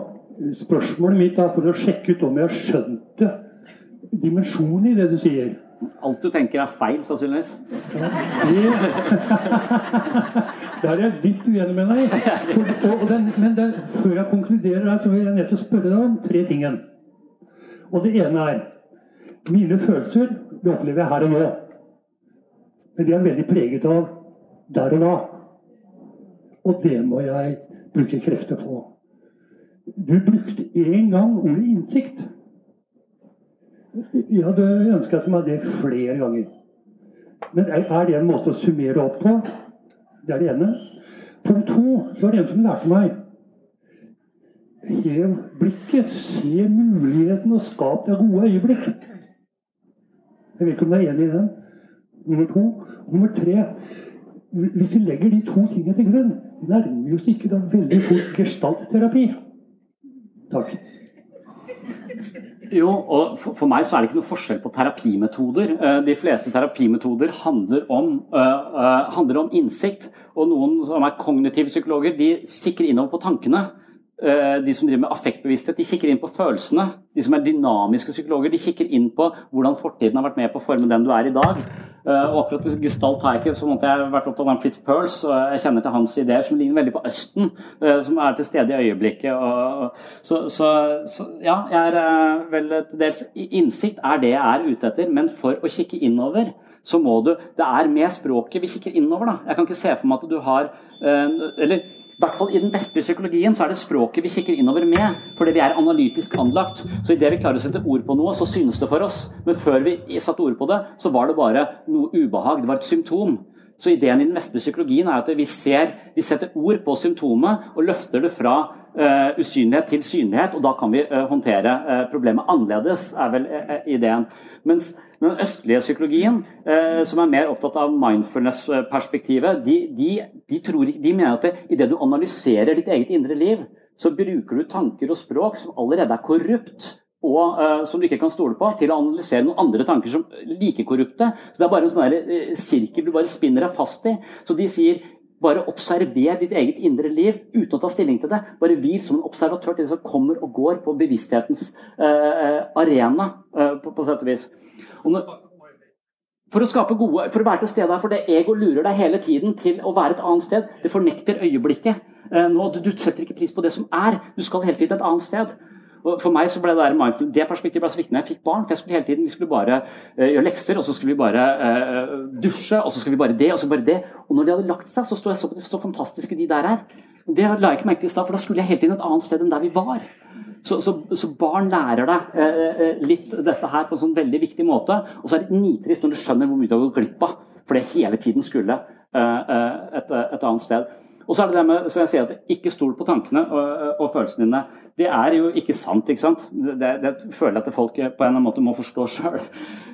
Spørsmålet mitt er for å sjekke ut om jeg skjønte dimensjonen i det du sier. Alt du tenker er feil, sannsynligvis. Ja, Der er jeg litt uenig med deg. Og, den, men den, før jeg konkluderer her, så vil jeg nødt til å spørre deg om tre ting. Og det ene er Mine følelser det opplever jeg her og nå. Men de er veldig preget av der og da. Og det må jeg bruke krefter på. Du brukte en gang ordet innsikt. Jeg hadde ønska meg det flere ganger. Men er det en måte å summere opp på? Det er det ene. Punkt to så er det en som lærte meg Hev blikket, se muligheten og skap deg gode øyeblikk. Jeg vet ikke om du er enig i den. Nummer to. Nummer tre. Hvis vi legger de to tingene til grunn, nærmer vi oss ikke da veldig fort gestaltterapi. Takk. Jo, og for, meg så er det ikke noe forskjell på terapimetoder. Eh, de fleste terapimetoder handler om, uh, handler om innsikt. Og noen som er kognitive psykologer, de kikker innover på tankene. Uh, de som driver med affektbevissthet, de kikker inn på følelsene. De som er dynamiske psykologer, de kikker inn på hvordan fortiden har vært med på å forme den du er i dag. Uh, og akkurat Gestalt har jeg ikke, så måtte jeg vært opptatt av Fritz Perls, og jeg kjenner til hans ideer, som ligner veldig på Østen, uh, som er til stede i øyeblikket. Så, så, så, ja, jeg er vel til dels Innsikt er det jeg er ute etter, men for å kikke innover så må du Det er med språket vi kikker innover, da. Jeg kan ikke se for meg at du har Eller i hvert fall I den vestlige psykologien så er det språket vi kikker innover med, fordi vi er analytisk anlagt. Så Idet vi klarer å sette ord på noe, så synes det for oss. Men før vi satte ord på det, så var det bare noe ubehag. Det var et symptom. Så ideen i den vestlige psykologien er at vi, ser, vi setter ord på symptomet og løfter det fra uh, usynlighet til synlighet, og da kan vi uh, håndtere uh, problemet annerledes, er vel ideen. Mens den østlige psykologien, eh, som er mer opptatt av mindfulness-perspektivet, de, de, de, de, mener at idet du analyserer ditt eget indre liv, så bruker du tanker og språk som allerede er korrupt, og eh, som du ikke kan stole på, til å analysere noen andre tanker som like korrupte. Så Det er bare en sånn der, eh, sirkel du bare spinner deg fast i. Så de sier Bare observer ditt eget indre liv uten å ta stilling til det. Bare hvil som en observatør til det som kommer og går på bevissthetens uh, arena, uh, på, på sett og vis. Når, for å skape gode, for å være til stede her, for det ego lurer deg hele tiden til å være et annet sted. Det fornekter øyeblikket. Uh, nå, du, du setter ikke pris på det som er. Du skal hele tiden et annet sted. Og for meg så ble Det der det perspektivet ble så viktig når jeg fikk barn. for jeg skulle hele tiden, Vi skulle bare uh, gjøre lekser, og så skulle vi bare uh, dusje, og så skulle vi bare det, og så bare det. Og når de hadde lagt seg, så sto jeg så, så fantastiske de der er. Det la jeg ikke merke til i stad, for da skulle jeg hele tiden et annet sted enn der vi var. Så, så, så barn lærer deg uh, litt dette her på en sånn veldig viktig måte. Og så er det nitrist når du skjønner hvor mye du har gått glipp av, for det hele tiden skulle et, et annet sted. Og så er det det med, så jeg sier at Ikke stol på tankene og, og, følelsene dine. Det er jo ikke sant. ikke sant? Det, det føler jeg at folk på en eller annen måte må forstå sjøl.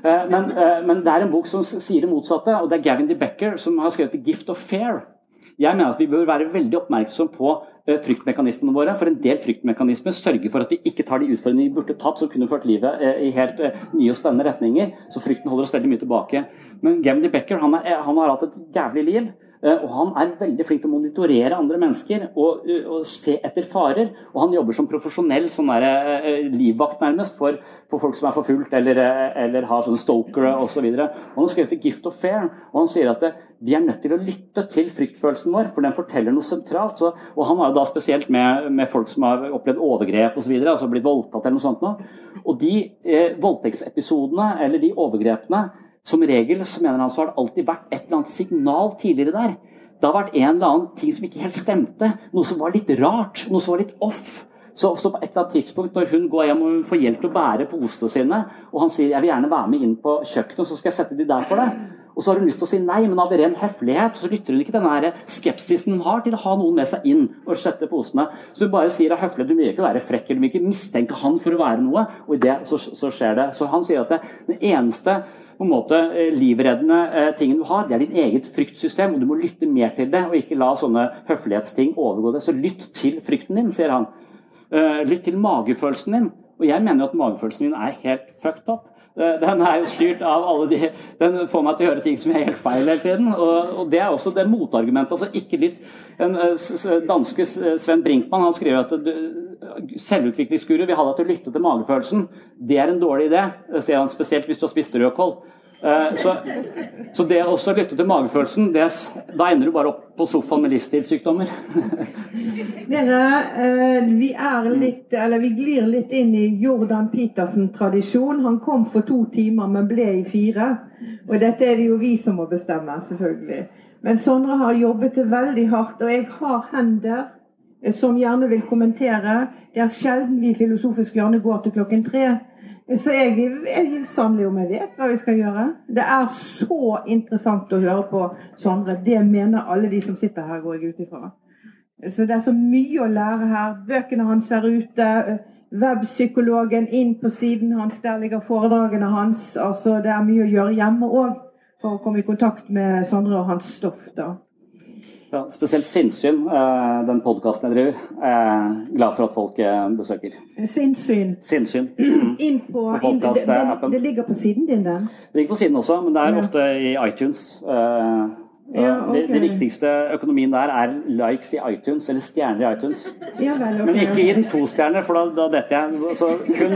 Eh, men, eh, men, det er en bok som sier det motsatte, og det er Gavin De Becker som har skrevet 'The Gift of Fair'. Jeg mener at vi bør være veldig oppmerksom på eh, fryktmekanismene våre. For en del fryktmekanismer sørger for at vi ikke tar de utfordringene vi burde tatt, som kunne ført livet i helt nye og spennende retninger. Så frykten holder oss veldig mye tilbake. Men Gavin Becker han, er, han har hatt et jævlig liv. Eh, og Han er veldig flink til å monitorere andre mennesker og, eh, og se etter farer. Og han jobber som profesjonell sånn der, eh, livvakt nærmest for, for, folk som er forfulgt eller, eller har sånne stokere osv. Han har skrevet 'Gift of Fair', og han sier at det, vi er nødt til å lytte til fryktfølelsen vår, for den forteller noe sentralt. Så, og Han har jo da spesielt med, med folk som har opplevd overgrep osv., altså blitt voldtatt eller noe sånt. Nå. Og de eh, voldtektsepisodene eller de overgrepene som regel så mener han så har det alltid vært et eller annet signal tidligere der. Det har vært en eller annen ting som ikke helt stemte. Noe som var litt rart. Noe som var litt off. Så, så, på et eller annet tidspunkt når hun går hjem og hun får hjelp til å bære posene sine, og han sier jeg vil gjerne være med inn på kjøkkenet, så skal jeg sette de der for deg. Og så har hun lyst til å si nei, men av ren høflighet så lytter hun ikke den skepsisen hun har til å ha noen med seg inn og sette posene. Så hun bare sier av høflighet du vil ikke være frekk eller vil ikke mistenke han for å være noe. Og i det så, så skjer det. Så han sier at det, den eneste på en måte eh, livreddende eh, tingen du har, det er ditt eget fryktsystem. og Du må lytte mer til det, og ikke la sånne høflighetsting overgå det. Så lytt til frykten din, sier han. Eh, lytt til magefølelsen din. Og jeg mener at magefølelsen din er helt fucked up. Den er jo styrt av alle de Den får meg til å høre ting som er helt feil hele tiden. Og, og det er også det motargumentet. altså ikke litt En danske Sven Brinkmann han skriver at selvutviklingsguru vil ha deg til å lytte til magefølelsen. Det er en dårlig idé, sier han spesielt hvis du har spist rødkål. Eh, så, så, det å lytte til magefølelsen, det, da ender du bare opp på sofaen med livsstilssykdommer. Dere, eh, vi litt, vi glir litt inn i Jordan Petersen-tradisjon. Han kom for to timer, men ble i fire. Og dette er det jo vi som må bestemme, selvfølgelig. Men Sondre har jobbet veldig hardt, og jeg har hender eh, som gjerne vil kommentere. Det er sjelden vi Filosofisk hjørne går til klokken tre. Så jeg, jeg sannelig om jeg vet hva vi skal gjøre. Det er så interessant å høre på Sondre. Det mener alle de som sitter her, går jeg ut ifra. Så det er så mye å lære her. Bøkene hans er ute. Webpsykologen inn på siden hans. Der ligger foredragene hans. Altså, det er mye å gjøre hjemme òg for å komme i kontakt med Sondre og hans stoff. da. Ja, spesielt Sinnsyn, eh, den podkasten jeg driver. er glad for at folk eh, besøker. Sinnsyn. Sinnsyn. Inn på, inn, det, det, det, ligger på siden din, den? Det ligger på siden også, men det er ofte i iTunes. Ja, okay. det, det, viktigste økonomien der er likes i iTunes, eller stjerner i iTunes. Ja, vel, okay. Men ikke gi den to stjerner, for da, da detter jeg. Så kun,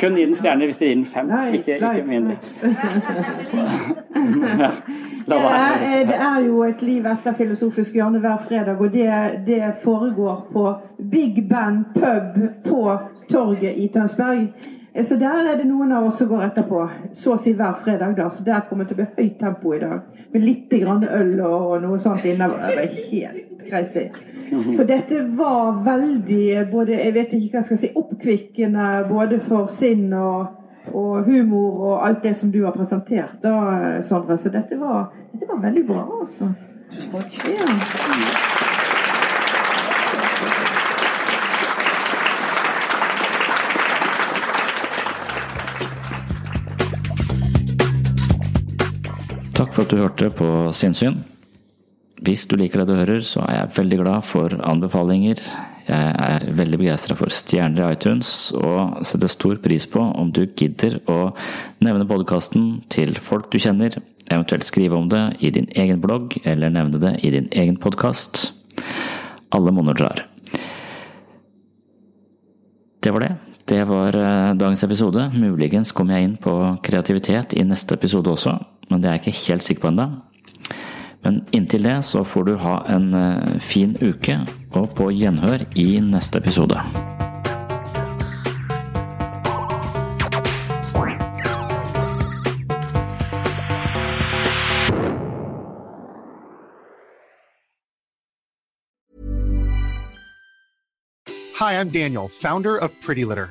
kun gi den stjerner hvis dere gir den fem, like, ikke, ikke mindre. ja, det, er, det er jo et liv etter Filosofisk hjørne hver fredag, og det, det foregår på Big Band pub på torget i Tønsberg. Så der er det noen av oss som går etterpå, så å si hver fredag. da, Så der kommer det til å bli høyt tempo i dag. Med litt grann øl og noe sånt innover. Det var helt crazy. Så dette var veldig både, jeg vet ikke hva jeg skal si, oppkvikkende både for sinn og, og humor og alt det som du har presentert, da, Sondre. Så dette var, dette var veldig bra, altså. Tusen takk. Ja. For at du hørte på Sinnsyn. Hvis du liker det du hører, så er jeg veldig glad for anbefalinger, Jeg er veldig begeistra for stjerner i iTunes, og setter stor pris på om du gidder å nevne podkasten til folk du kjenner, eventuelt skrive om det i din egen blogg, eller nevne det i din egen podkast. Alle monner drar. Det var det. Det var eh, dagens episode. Muligens kommer jeg inn på kreativitet i neste episode også, men det er jeg ikke helt sikker på ennå. Men inntil det så får du ha en eh, fin uke, og på gjenhør i neste episode. Hi, I'm Daniel, founder of Pretty Litter.